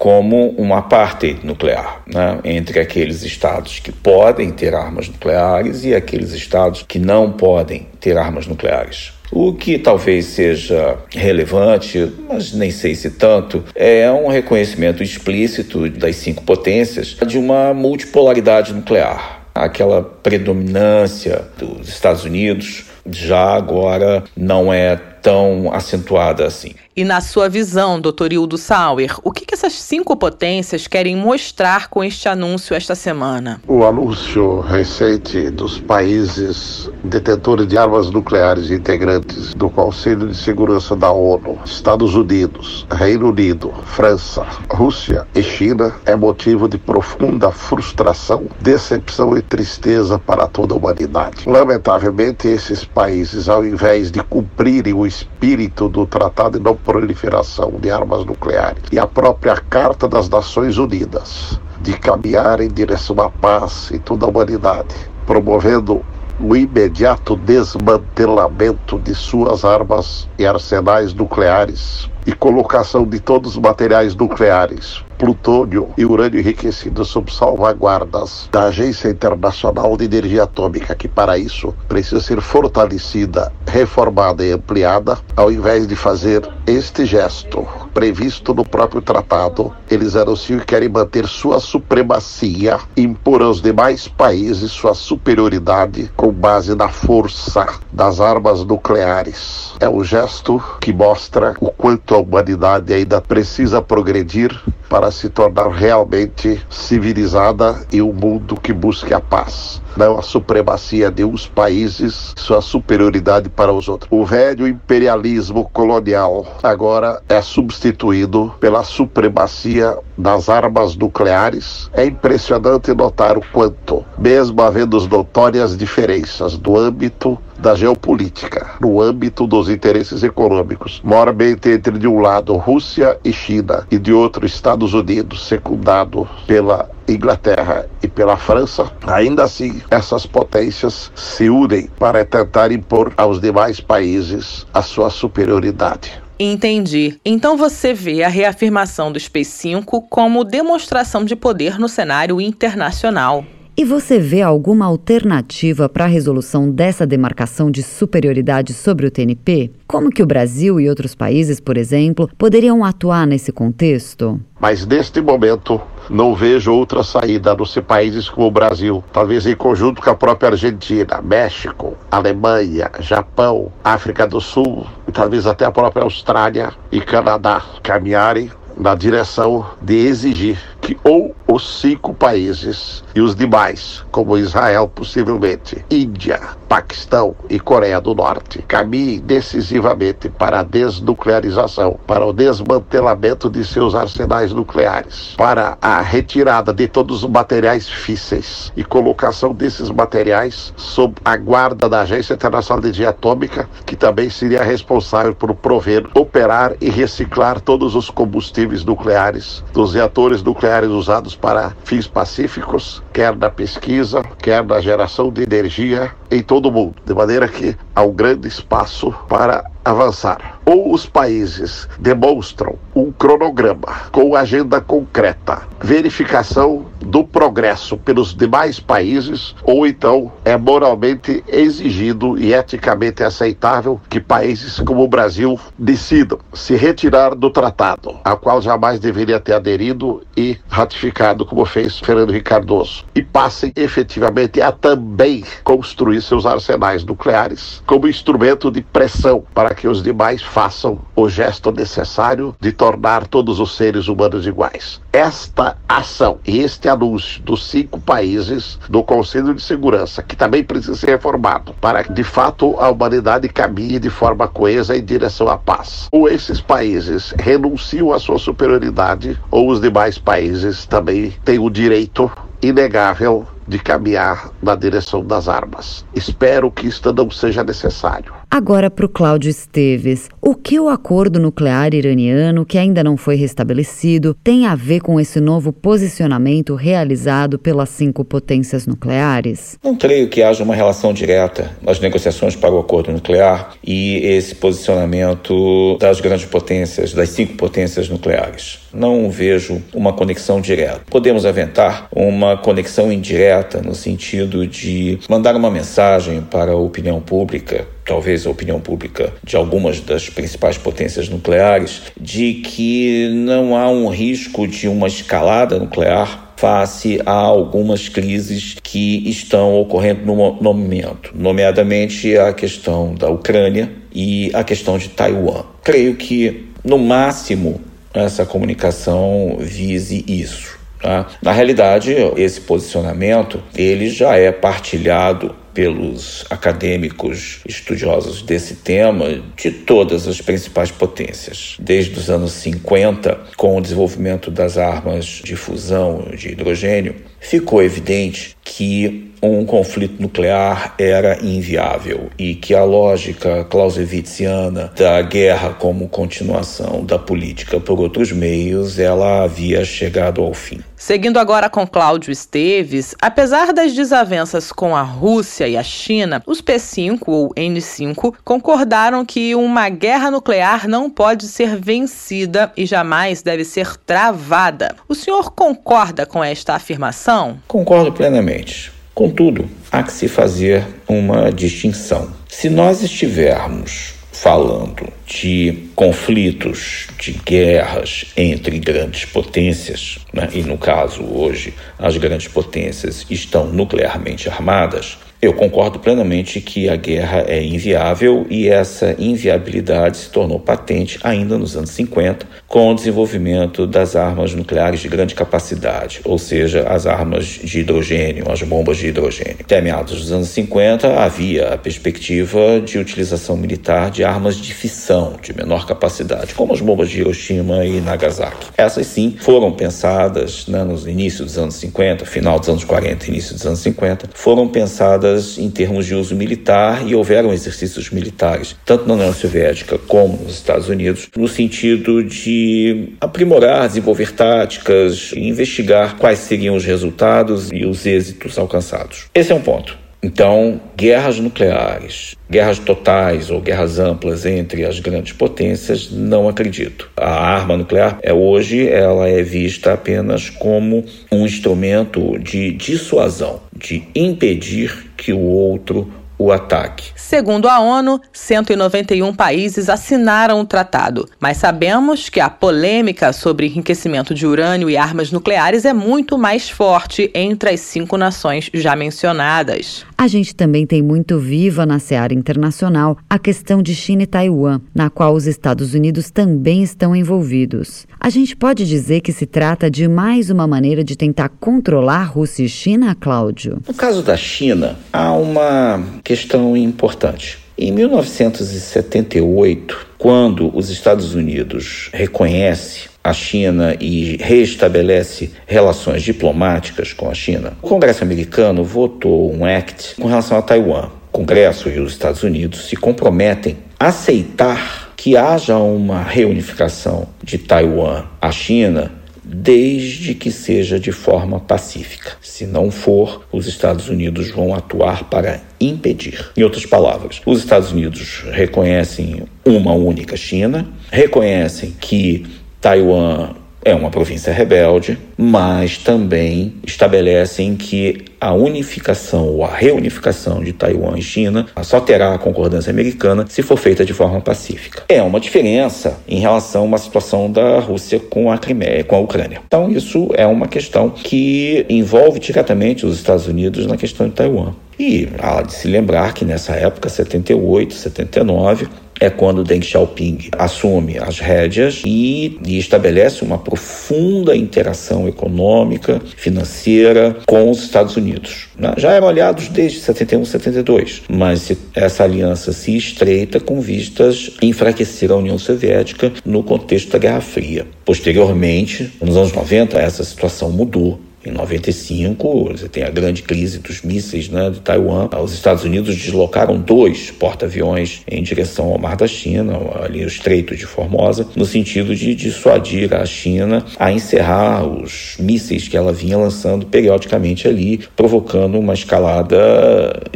como uma parte nuclear, né, entre aqueles estados que podem ter armas nucleares e aqueles estados que não podem ter armas nucleares. O que talvez seja relevante, mas nem sei se tanto, é um reconhecimento explícito das cinco potências de uma multipolaridade nuclear. Aquela predominância dos Estados Unidos já agora não é tão acentuada assim. E na sua visão, doutor Hildo Sauer, o que, que essas cinco potências querem mostrar com este anúncio esta semana? O anúncio recente dos países detentores de armas nucleares integrantes do Conselho de Segurança da ONU, Estados Unidos, Reino Unido, França, Rússia e China é motivo de profunda frustração, decepção e tristeza para toda a humanidade. Lamentavelmente, esses países, ao invés de cumprirem o espírito do Tratado de Não Proliferação de Armas Nucleares e a própria Carta das Nações Unidas, de caminhar em direção à paz em toda a humanidade, promovendo o imediato desmantelamento de suas armas e arsenais nucleares e colocação de todos os materiais nucleares, plutônio e urânio enriquecido sob salvaguardas da Agência Internacional de Energia Atômica, que para isso precisa ser fortalecida, reformada e ampliada, ao invés de fazer este gesto previsto no próprio tratado, eles anunciam que querem manter sua supremacia, impor aos demais países sua superioridade com base na força das armas nucleares. É um gesto que mostra o quanto a humanidade ainda precisa progredir para se tornar realmente civilizada e um mundo que busque a paz não a supremacia de uns países, sua superioridade para os outros. O velho imperialismo colonial agora é substituído pela supremacia das armas nucleares. É impressionante notar o quanto, mesmo havendo notórias diferenças do âmbito da geopolítica, no âmbito dos interesses econômicos, mormente entre de um lado Rússia e China e de outro Estados Unidos, secundado pela Inglaterra e pela França, ainda assim essas potências se unem para tentar impor aos demais países a sua superioridade. Entendi. Então você vê a reafirmação do Space 5 como demonstração de poder no cenário internacional. E você vê alguma alternativa para a resolução dessa demarcação de superioridade sobre o TNP? Como que o Brasil e outros países, por exemplo, poderiam atuar nesse contexto? Mas neste momento não vejo outra saída a não ser países como o Brasil, talvez em conjunto com a própria Argentina, México, Alemanha, Japão, África do Sul talvez até a própria Austrália e Canadá caminharem na direção de exigir que ou os cinco países e os demais, como Israel possivelmente, Índia, Paquistão e Coreia do Norte, caminhem decisivamente para a desnuclearização, para o desmantelamento de seus arsenais nucleares, para a retirada de todos os materiais físseis e colocação desses materiais sob a guarda da Agência Internacional de Energia Atômica, que também seria responsável por prover, operar e reciclar todos os combustíveis nucleares dos reatores nucleares usados para fins pacíficos, quer na pesquisa, quer na geração de energia em todo o mundo, de maneira que há um grande espaço para avançar. Ou os países demonstram um cronograma com agenda concreta, verificação do progresso pelos demais países, ou então é moralmente exigido e eticamente aceitável que países como o Brasil decidam se retirar do tratado, ao qual jamais deveria ter aderido e ratificado, como fez Fernando Henrique Cardoso, e passem efetivamente a também construir seus arsenais nucleares como instrumento de pressão para que os demais façam o gesto necessário de tornar todos os seres humanos iguais. Esta ação e este anúncio dos cinco países do Conselho de Segurança, que também precisa ser reformado, para que de fato a humanidade caminhe de forma coesa em direção à paz. Ou esses países renunciam à sua superioridade, ou os demais países também têm o direito inegável de caminhar na direção das armas. Espero que isto não seja necessário. Agora para o Cláudio Esteves. O que o acordo nuclear iraniano, que ainda não foi restabelecido, tem a ver com esse novo posicionamento realizado pelas cinco potências nucleares? Não creio que haja uma relação direta nas negociações para o acordo nuclear e esse posicionamento das grandes potências, das cinco potências nucleares. Não vejo uma conexão direta. Podemos aventar uma conexão indireta no sentido de mandar uma mensagem para a opinião pública talvez a opinião pública de algumas das principais potências nucleares, de que não há um risco de uma escalada nuclear face a algumas crises que estão ocorrendo no, momento, nomeadamente a questão da Ucrânia e a questão de Taiwan. Creio que, no máximo, essa comunicação vise isso. Tá? Na realidade, esse posicionamento ele já é partilhado pelos acadêmicos estudiosos desse tema de todas as principais potências. Desde os anos 50, com o desenvolvimento das armas de fusão de hidrogênio, ficou evidente que um conflito nuclear era inviável e que a lógica clausewitziana da guerra como continuação da política por outros meios, ela havia chegado ao fim. Seguindo agora com Cláudio Esteves, apesar das desavenças com a Rússia e a China, os P5 ou N5 concordaram que uma guerra nuclear não pode ser vencida e jamais deve ser travada. O senhor concorda com esta afirmação? Concordo plenamente. Contudo, há que se fazer uma distinção. Se nós estivermos falando de conflitos, de guerras entre grandes potências, né? e no caso hoje as grandes potências estão nuclearmente armadas, Eu concordo plenamente que a guerra é inviável e essa inviabilidade se tornou patente ainda nos anos 50, com o desenvolvimento das armas nucleares de grande capacidade, ou seja, as armas de hidrogênio, as bombas de hidrogênio. Até meados dos anos 50 havia a perspectiva de utilização militar de armas de fissão de menor capacidade, como as bombas de Hiroshima e Nagasaki. Essas sim foram pensadas né, nos inícios dos anos 50, final dos anos 40, início dos anos 50, foram pensadas em termos de uso militar e houveram exercícios militares, tanto na União Soviética como nos Estados Unidos, no sentido de aprimorar, desenvolver táticas, investigar quais seriam os resultados e os êxitos alcançados. Esse é um ponto. Então, guerras nucleares, guerras totais ou guerras amplas entre as grandes potências, não acredito. A arma nuclear é hoje ela é vista apenas como um instrumento de dissuasão, de impedir que o outro o ataque. Segundo a ONU, 191 países assinaram o tratado, mas sabemos que a polêmica sobre enriquecimento de urânio e armas nucleares é muito mais forte entre as cinco nações já mencionadas. A gente também tem muito viva na seara internacional a questão de China e Taiwan, na qual os Estados Unidos também estão envolvidos. A gente pode dizer que se trata de mais uma maneira de tentar controlar Rússia e China, Cláudio? No caso da China, há uma questão importante. Em 1978, quando os Estados Unidos reconhece a China e reestabelece relações diplomáticas com a China, o Congresso americano votou um act com relação a Taiwan. O Congresso e os Estados Unidos se comprometem a aceitar que haja uma reunificação de Taiwan à China desde que seja de forma pacífica. Se não for, os Estados Unidos vão atuar para impedir. Em outras palavras, os Estados Unidos reconhecem uma única China, reconhecem que Taiwan é uma província rebelde, mas também estabelecem que a unificação ou a reunificação de Taiwan e China só terá a concordância americana se for feita de forma pacífica. É uma diferença em relação a uma situação da Rússia com a Crimeia, com a Ucrânia. Então isso é uma questão que envolve diretamente os Estados Unidos na questão de Taiwan. E há de se lembrar que nessa época, 78, 79, é quando Deng Xiaoping assume as rédeas e, e, estabelece uma profunda interação econômica, financeira com os Estados Unidos. Né? Já eram aliados desde 71, 72, mas essa aliança se estreita com vistas a enfraquecer a União Soviética no contexto da Guerra Fria. Posteriormente, nos anos 90, essa situação mudou em 95, você tem a grande crise dos mísseis né, de Taiwan. Os Estados Unidos deslocaram dois porta-aviões em direção ao Mar da China, ali o Estreito de Formosa, no sentido de dissuadir a China a encerrar os mísseis que ela vinha lançando periodicamente ali, provocando uma escalada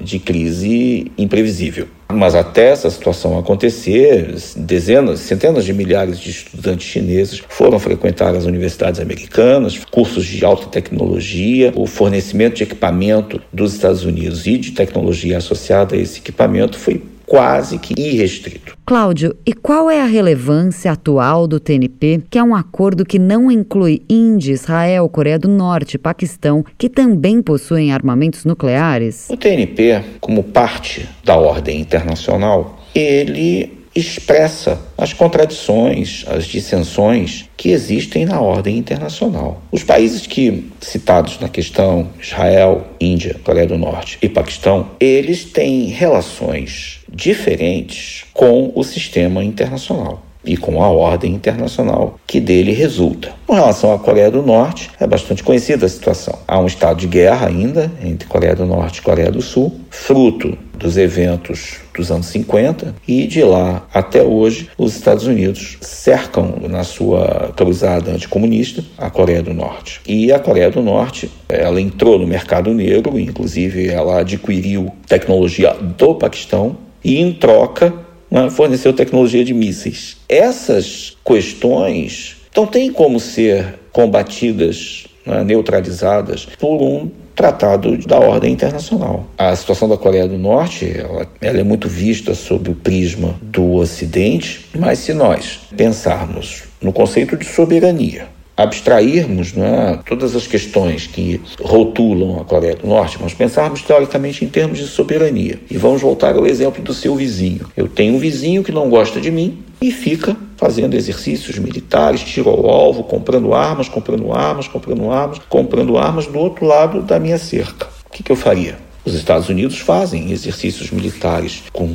de crise imprevisível. Mas até essa situação acontecer, dezenas, centenas de milhares de estudantes chineses foram frequentar as universidades americanas, cursos de alta tecnologia, o fornecimento de equipamento dos Estados Unidos e de tecnologia associada a esse equipamento foi quase que irrestrito. Cláudio, e qual é a relevância atual do TNP, que é um acordo que não inclui Índia, Israel, Coreia do Norte e Paquistão, que também possuem armamentos nucleares? O TNP, como parte da ordem internacional, ele expressa as contradições, as dissensões que existem na ordem internacional. Os países que citados na questão, Israel, Índia, Coreia do Norte e Paquistão, eles têm relações diferentes com o sistema internacional e com a ordem internacional que dele resulta. Com relação à Coreia do Norte, é bastante conhecida a situação. Há um estado de guerra ainda entre Coreia do Norte e Coreia do Sul, fruto dos eventos dos anos 50 e de lá até hoje os Estados Unidos cercam na sua cruzada anticomunista a Coreia do Norte. E a Coreia do Norte, ela entrou no mercado negro, inclusive ela adquiriu tecnologia do Paquistão e em troca né, forneceu tecnologia de mísseis. Essas questões não têm como ser combatidas, né, neutralizadas por um tratado da ordem internacional. A situação da Coreia do Norte ela, ela, é muito vista sob o prisma do Ocidente, mas se nós pensarmos no conceito de soberania, abstrairmos né, todas as questões que rotulam a Coreia do Norte, mas pensarmos teoricamente em termos de soberania. E vamos voltar ao exemplo do seu vizinho. Eu tenho um vizinho que não gosta de mim e fica fazendo exercícios militares, tiro ao alvo, comprando armas, comprando armas, comprando armas, comprando armas do outro lado da minha cerca. O que, que eu faria? Os Estados Unidos fazem exercícios militares com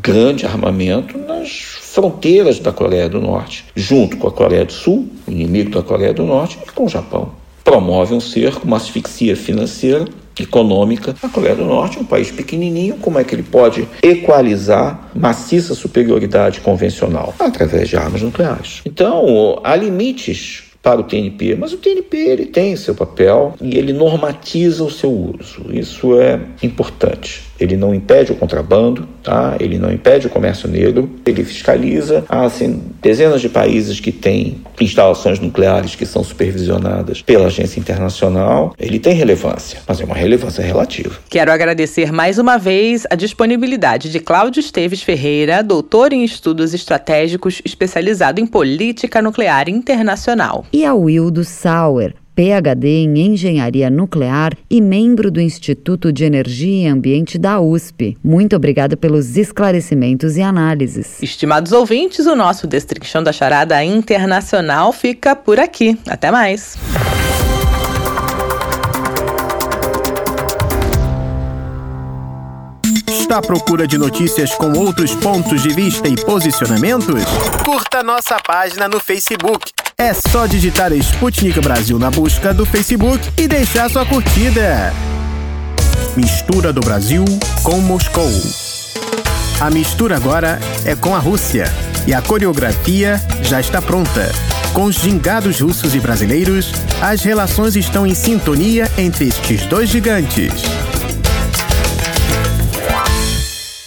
grande armamento nas fronteiras da Coreia do Norte, junto com a Coreia do Sul, inimigo da Coreia do Norte, e com o Japão. Promove um cerco, uma asfixia financeira, econômica. A Coreia do Norte é um país pequenininho, como é que ele pode equalizar maciça superioridade convencional? Através de armas nucleares. Então, há limites para o TNP, mas o TNP ele tem seu papel e ele normatiza o seu uso. Isso é importante. Ele não impede o contrabando, tá? ele não impede o comércio negro, ele fiscaliza. Há assim, dezenas de países que têm instalações nucleares que são supervisionadas pela agência internacional. Ele tem relevância, mas é uma relevância relativa. Quero agradecer mais uma vez a disponibilidade de Cláudio Esteves Ferreira, doutor em estudos estratégicos, especializado em política nuclear internacional. E ao Wildo Sauer, PhD em Engenharia Nuclear e membro do Instituto de Energia e Ambiente da USP. Muito obrigada pelos esclarecimentos e análises. Estimados ouvintes, o nosso Destrinchão da Charada Internacional fica por aqui. Até mais. Está à procura de notícias com outros pontos de vista e posicionamentos? Curta nossa página no Facebook. É só digitar Sputnik Brasil na busca do Facebook e deixar sua curtida. Mistura do Brasil com Moscou. A mistura agora é com a Rússia e a coreografia já está pronta. Com os gingados russos e brasileiros, as relações estão em sintonia entre estes dois gigantes.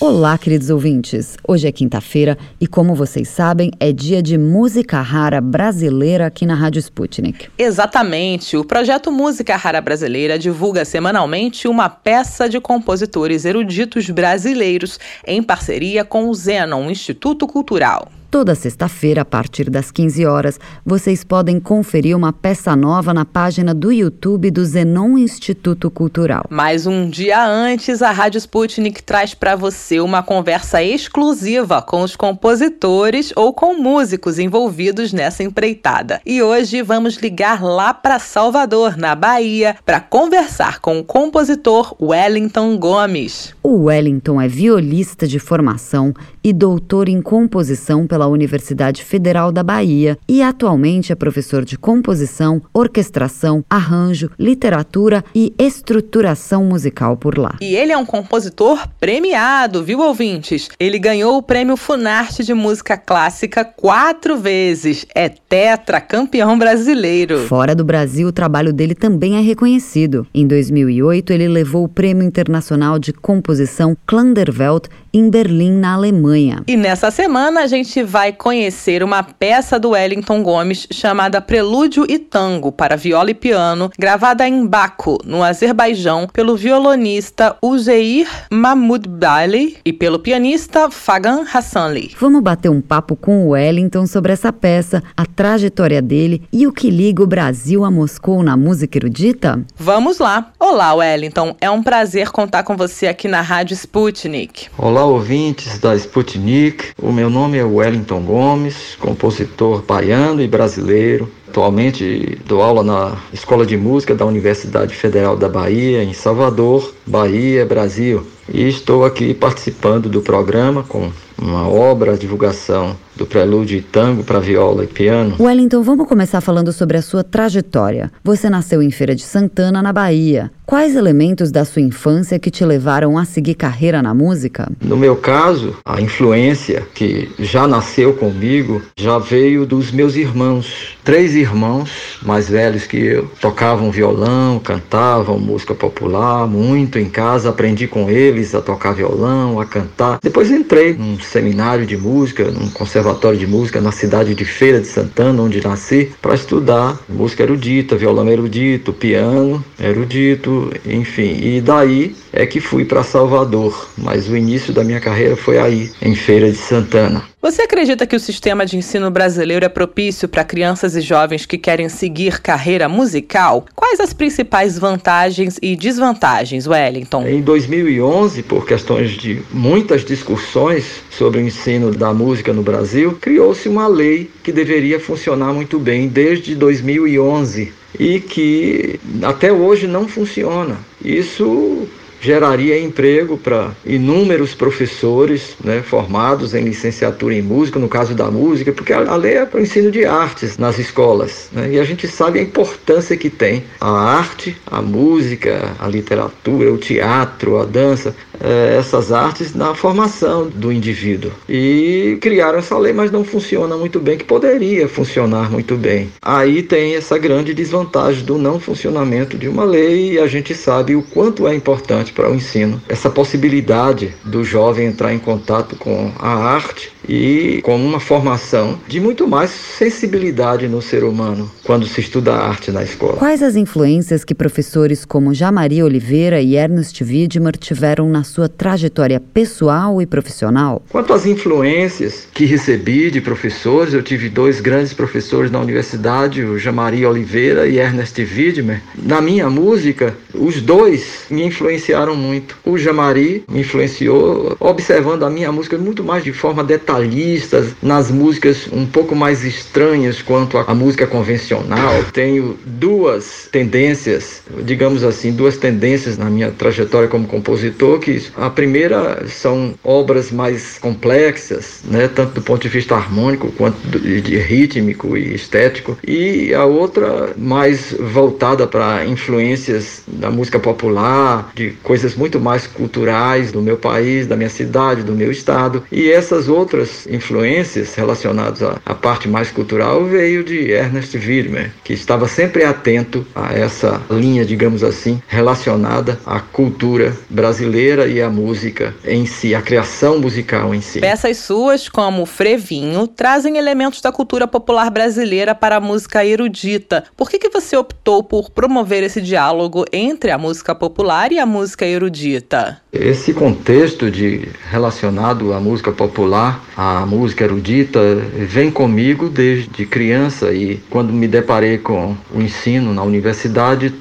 Olá, queridos ouvintes. Hoje é quinta-feira e, como vocês sabem, é dia de música rara brasileira aqui na Rádio Sputnik. Exatamente. O projeto Música Rara Brasileira divulga semanalmente uma peça de compositores eruditos brasileiros em parceria com o Zenon Instituto Cultural. Toda sexta-feira, a partir das 15 horas, vocês podem conferir uma peça nova na página do YouTube do Zenon Instituto Cultural. Mas um dia antes, a Rádio Sputnik traz para você uma conversa exclusiva com os compositores ou com músicos envolvidos nessa empreitada. E hoje vamos ligar lá para Salvador, na Bahia, para conversar com o compositor Wellington Gomes. O Wellington é violista de formação e doutor em composição pela Universidade Federal da Bahia e atualmente é professor de composição, orquestração, arranjo, literatura e estruturação musical por lá. E ele é um compositor premiado, viu, ouvintes? Ele ganhou o prêmio Funarte de Música Clássica quatro vezes. É tetra campeão brasileiro. Fora do Brasil, o trabalho dele também é reconhecido. Em 2008, ele levou o Prêmio Internacional de Composição Klanderwelt em Berlim, na Alemanha. E nessa semana a gente vai conhecer uma peça do Wellington Gomes chamada Prelúdio e Tango para viola e piano, gravada em Baku, no Azerbaijão, pelo violonista Uzeir Mahmoudbali e pelo pianista Fagan Hassanli. Vamos bater um papo com o Wellington sobre essa peça, a trajetória dele e o que liga o Brasil a Moscou na música erudita? Vamos lá. Olá, Wellington. É um prazer contar com você aqui na Rádio Sputnik. Olá, ouvintes da Sputnik. O meu nome é Wellington Gomes, compositor baiano e brasileiro. Atualmente dou aula na Escola de Música da Universidade Federal da Bahia, em Salvador, Bahia, Brasil. E estou aqui participando do programa com uma obra, divulgação do prelúdio e tango para viola e piano. Wellington, vamos começar falando sobre a sua trajetória. Você nasceu em Feira de Santana, na Bahia. Quais elementos da sua infância que te levaram a seguir carreira na música? No meu caso, a influência que já nasceu comigo já veio dos meus irmãos. Três irmãos mais velhos que eu tocavam violão, cantavam música popular muito em casa. Aprendi com eles a tocar violão, a cantar. Depois entrei num seminário de música, num conservatório de música na cidade de Feira de Santana, onde nasci, para estudar música erudita, violão erudito, piano erudito, enfim. E daí é que fui para Salvador, mas o início da minha carreira foi aí, em Feira de Santana. Você acredita que o sistema de ensino brasileiro é propício para crianças e jovens que querem seguir carreira musical? Quais as principais vantagens e desvantagens, Wellington? Em 2011, por questões de muitas discussões sobre o ensino da música no Brasil, criou-se uma lei que deveria funcionar muito bem desde 2011 e que até hoje não funciona. Isso geraria emprego para inúmeros professores né, formados em licenciatura em música, no caso da música, porque a lei é para o ensino de artes nas escolas. Né, e a gente sabe a importância que tem a arte, a música, a literatura, o teatro, a dança, é, essas artes na formação do indivíduo. E criaram essa lei, mas não funciona muito bem, que poderia funcionar muito bem. Aí tem essa grande desvantagem do não funcionamento de uma lei e a gente sabe o quanto é importante para o ensino. Essa possibilidade do jovem entrar em contato com a arte e com uma formação de muito mais sensibilidade no ser humano quando se estuda arte na escola. Quais as influências que professores como Jamari Oliveira e Ernest Widmer tiveram na sua trajetória pessoal e profissional? Quanto às influências que recebi de professores, eu tive dois grandes professores na universidade, o Jamari Oliveira e Ernest Widmer. Na minha música, os dois me influenciaram muito. O Jamari me influenciou observando a minha música muito mais de forma detalhada detalhistas, nas músicas um pouco mais estranhas quanto à música convencional. Tenho duas tendências, digamos assim, duas tendências na minha trajetória como compositor, que a primeira são obras mais complexas, né, tanto do ponto de vista harmônico quanto de rítmico e estético, e a outra mais voltada para influências da música popular, de coisas muito mais culturais do meu país, da minha cidade, do meu estado, e essas outras influências relacionadas à, à parte mais cultural veio de Ernest Widmer, que estava sempre atento a essa linha, digamos assim, relacionada à cultura brasileira e à música em si, à criação musical em si. Peças suas, como Frevinho, trazem elementos da cultura popular brasileira para a música erudita. Por que, que você optou por promover esse diálogo entre a música popular e a música erudita? Esse contexto de relacionado à música popular, à música erudita, vem comigo desde criança e quando me deparei com o ensino na universidade,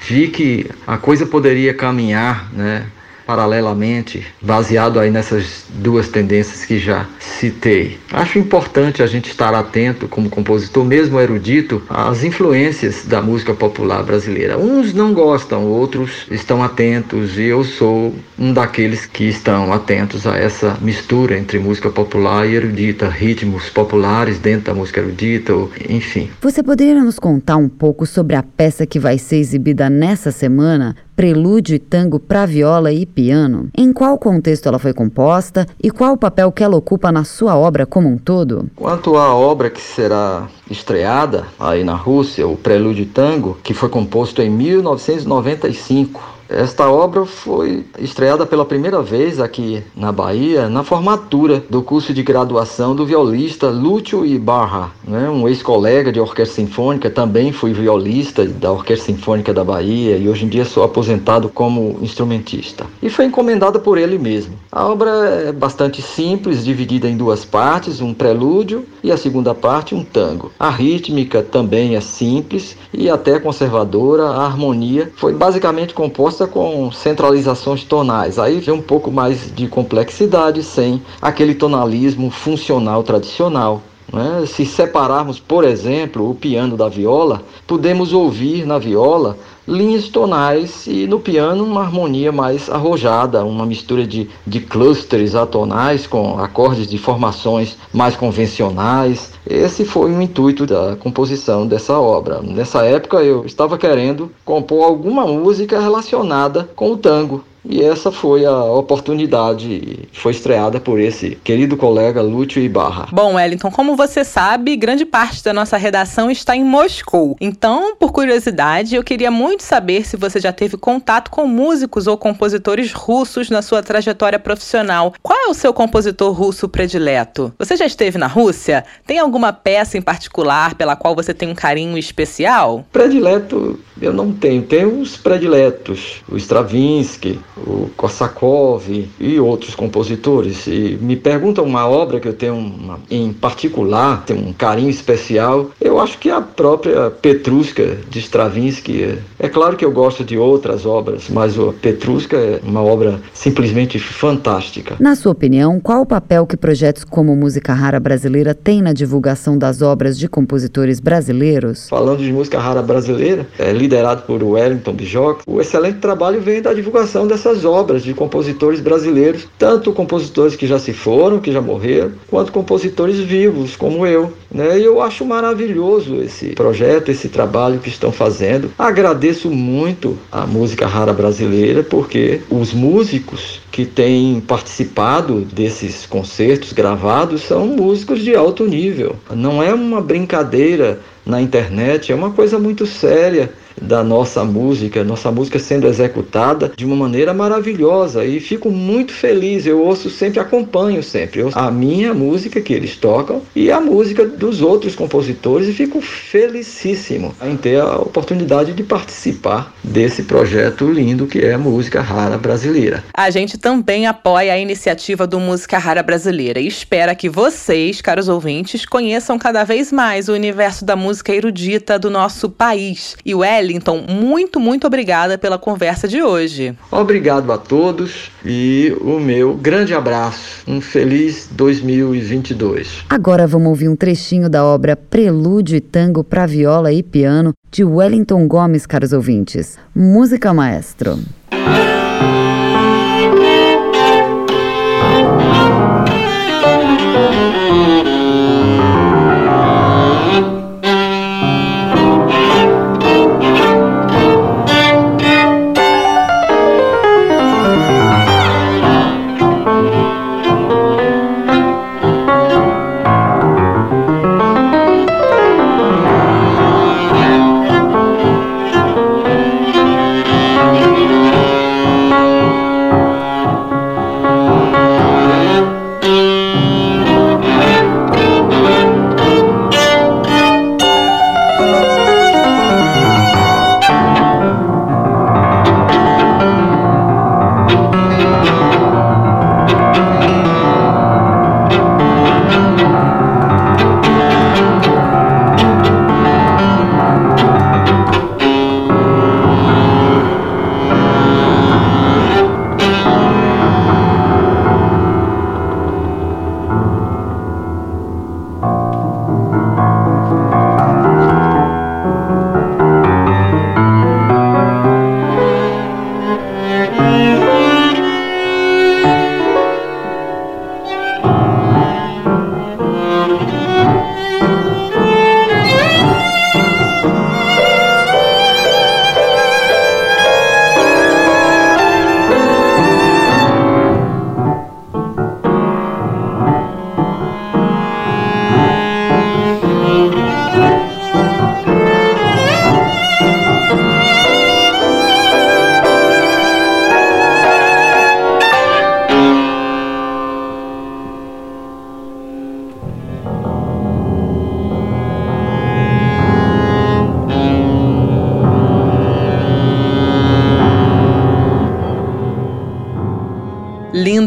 vi que a coisa poderia caminhar, né, paralelamente, baseado aí nessas duas tendências que já citei. Acho importante a gente estar atento, como compositor, mesmo erudito, às influências da música popular brasileira. Uns não gostam, outros estão atentos, e eu sou um daqueles que estão atentos a essa mistura entre música popular e erudita, ritmos populares dentro da música erudita, enfim. Você poderia nos contar um pouco sobre a peça que vai ser exibida nessa semana? Prelúdio e Tango para Viola e Piano? Em qual contexto ela foi composta e qual o papel que ela ocupa na sua obra como um todo? Quanto à obra que será estreada aí na Rússia, o Prelúdio e Tango, que foi composto em 1995, esta obra foi estreada pela primeira vez aqui na Bahia na formatura do curso de graduação do violista Lúcio Ibarra, né? um ex-colega de orquestra sinfônica, também fui violista da Orquestra Sinfônica da Bahia e hoje em dia sou aposentado como instrumentista. E foi encomendada por ele mesmo. A obra é bastante simples, dividida em duas partes, um prelúdio e a segunda parte um tango. A rítmica também é simples e até conservadora, a harmonia foi basicamente composta com centralizações tonais. Aí vem um pouco mais de complexidade sem aquele tonalismo funcional tradicional. Né? Se separarmos, por exemplo, o piano da viola, podemos ouvir na viola linhas tonais e no piano uma harmonia mais arrojada, uma mistura de, de clusters atonais com acordes de formações mais convencionais. Esse foi o intuito da composição dessa obra. Nessa época eu estava querendo compor alguma música relacionada com o tango. E essa foi a oportunidade, foi estreada por esse querido colega Lúcio Ibarra. Bom, Wellington, como você sabe, grande parte da nossa redação está em Moscou. Então, por curiosidade, eu queria muito saber se você já teve contato com músicos ou compositores russos na sua trajetória profissional. Qual é o seu compositor russo predileto? Você já esteve na Rússia? Tem alguma peça em particular pela qual você tem um carinho especial? Predileto eu não tenho. Tenho os prediletos, o Stravinsky, o Korsakov e outros compositores. E me perguntam uma obra que eu tenho uma, em particular, tenho um carinho especial, eu acho que a própria Petrushka de Stravinsky. É claro que eu gosto de outras obras, mas a Petrushka é uma obra simplesmente fantástica. Na sua opinião, qual o papel que projetos como Música Rara Brasileira têm na divulgação das obras de compositores brasileiros? Falando de música rara brasileira, é liderado por Wellington Bijoc, o excelente trabalho vem da divulgação dessas obras de compositores brasileiros, tanto compositores que já se foram, que já morreram, quanto compositores vivos, como eu. Né? Eu acho maravilhoso esse projeto, esse trabalho que estão fazendo. Agradeço muito a música rara brasileira, porque os músicos que têm participado desses concertos gravados são músicos de alto nível. Não é uma brincadeira na internet, é uma coisa muito séria da nossa música, nossa música sendo executada de uma maneira maravilhosa e fico muito feliz. Eu ouço sempre, acompanho sempre a minha música que eles tocam e a música dos outros compositores e fico felicíssimo em ter a oportunidade de participar desse projeto lindo que é a Música Rara Brasileira. A gente também apoia a iniciativa do Música Rara Brasileira e espera que vocês, caros ouvintes, conheçam cada vez mais o universo da música erudita do nosso país. E o L Wellington, muito, muito obrigada pela conversa de hoje. Obrigado a todos e o meu grande abraço. Um feliz 2022. Agora vamos ouvir um trechinho da obra Prelúdio e Tango para Viola e Piano de Wellington Gomes, caros ouvintes. Música Maestro.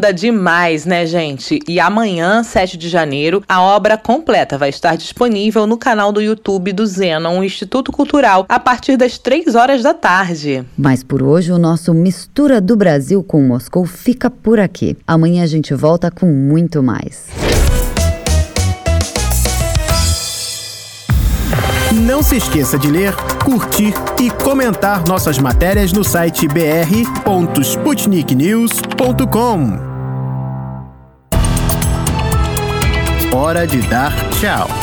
Linda demais, né, gente? E amanhã, 7 de janeiro, a obra completa vai estar disponível no canal do YouTube do Zenon Instituto Cultural a partir das 3 horas da tarde. Mas por hoje o nosso Mistura do Brasil com Moscou fica por aqui. Amanhã a gente volta com muito mais. Não se esqueça de ler, curtir e comentar nossas matérias no site br.sputniknews.com. Hora de dar tchau.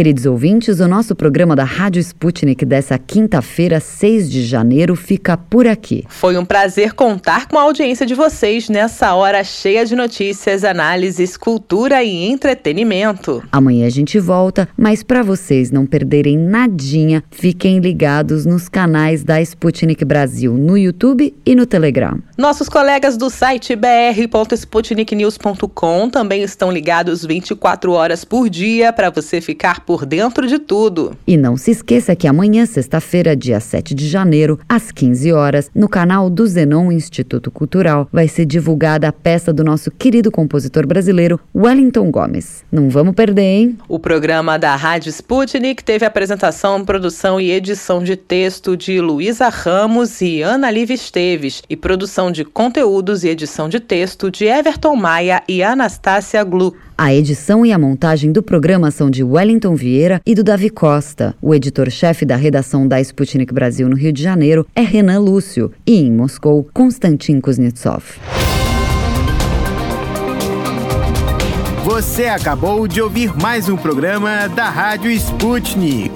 Queridos ouvintes, o nosso programa da Rádio Sputnik dessa quinta-feira, 6 de janeiro, fica por aqui. Foi um prazer contar com a audiência de vocês nessa hora cheia de notícias, análises, cultura e entretenimento. Amanhã a gente volta, mas para vocês não perderem nadinha, fiquem ligados nos canais da Sputnik Brasil no YouTube e no Telegram. Nossos colegas do site br.sputniknews.com também estão ligados 24 horas por dia para você ficar por dentro de tudo. E não se esqueça que amanhã, sexta-feira, dia 7 de janeiro, às 15 horas, no canal do Zenon Instituto Cultural, vai ser divulgada a peça do nosso querido compositor brasileiro Wellington Gomes. Não vamos perder, hein? O programa da Rádio Sputnik teve apresentação, produção e edição de texto de Luísa Ramos e Ana Liv Esteves e produção de conteúdos e edição de texto de Everton Maia e Anastácia Gluck. A edição e a montagem do programa são de Wellington Vieira e do Davi Costa. O editor-chefe da redação da Sputnik Brasil no Rio de Janeiro é Renan Lúcio e em Moscou, Konstantin Kuznetsov. Você acabou de ouvir mais um programa da Rádio Sputnik.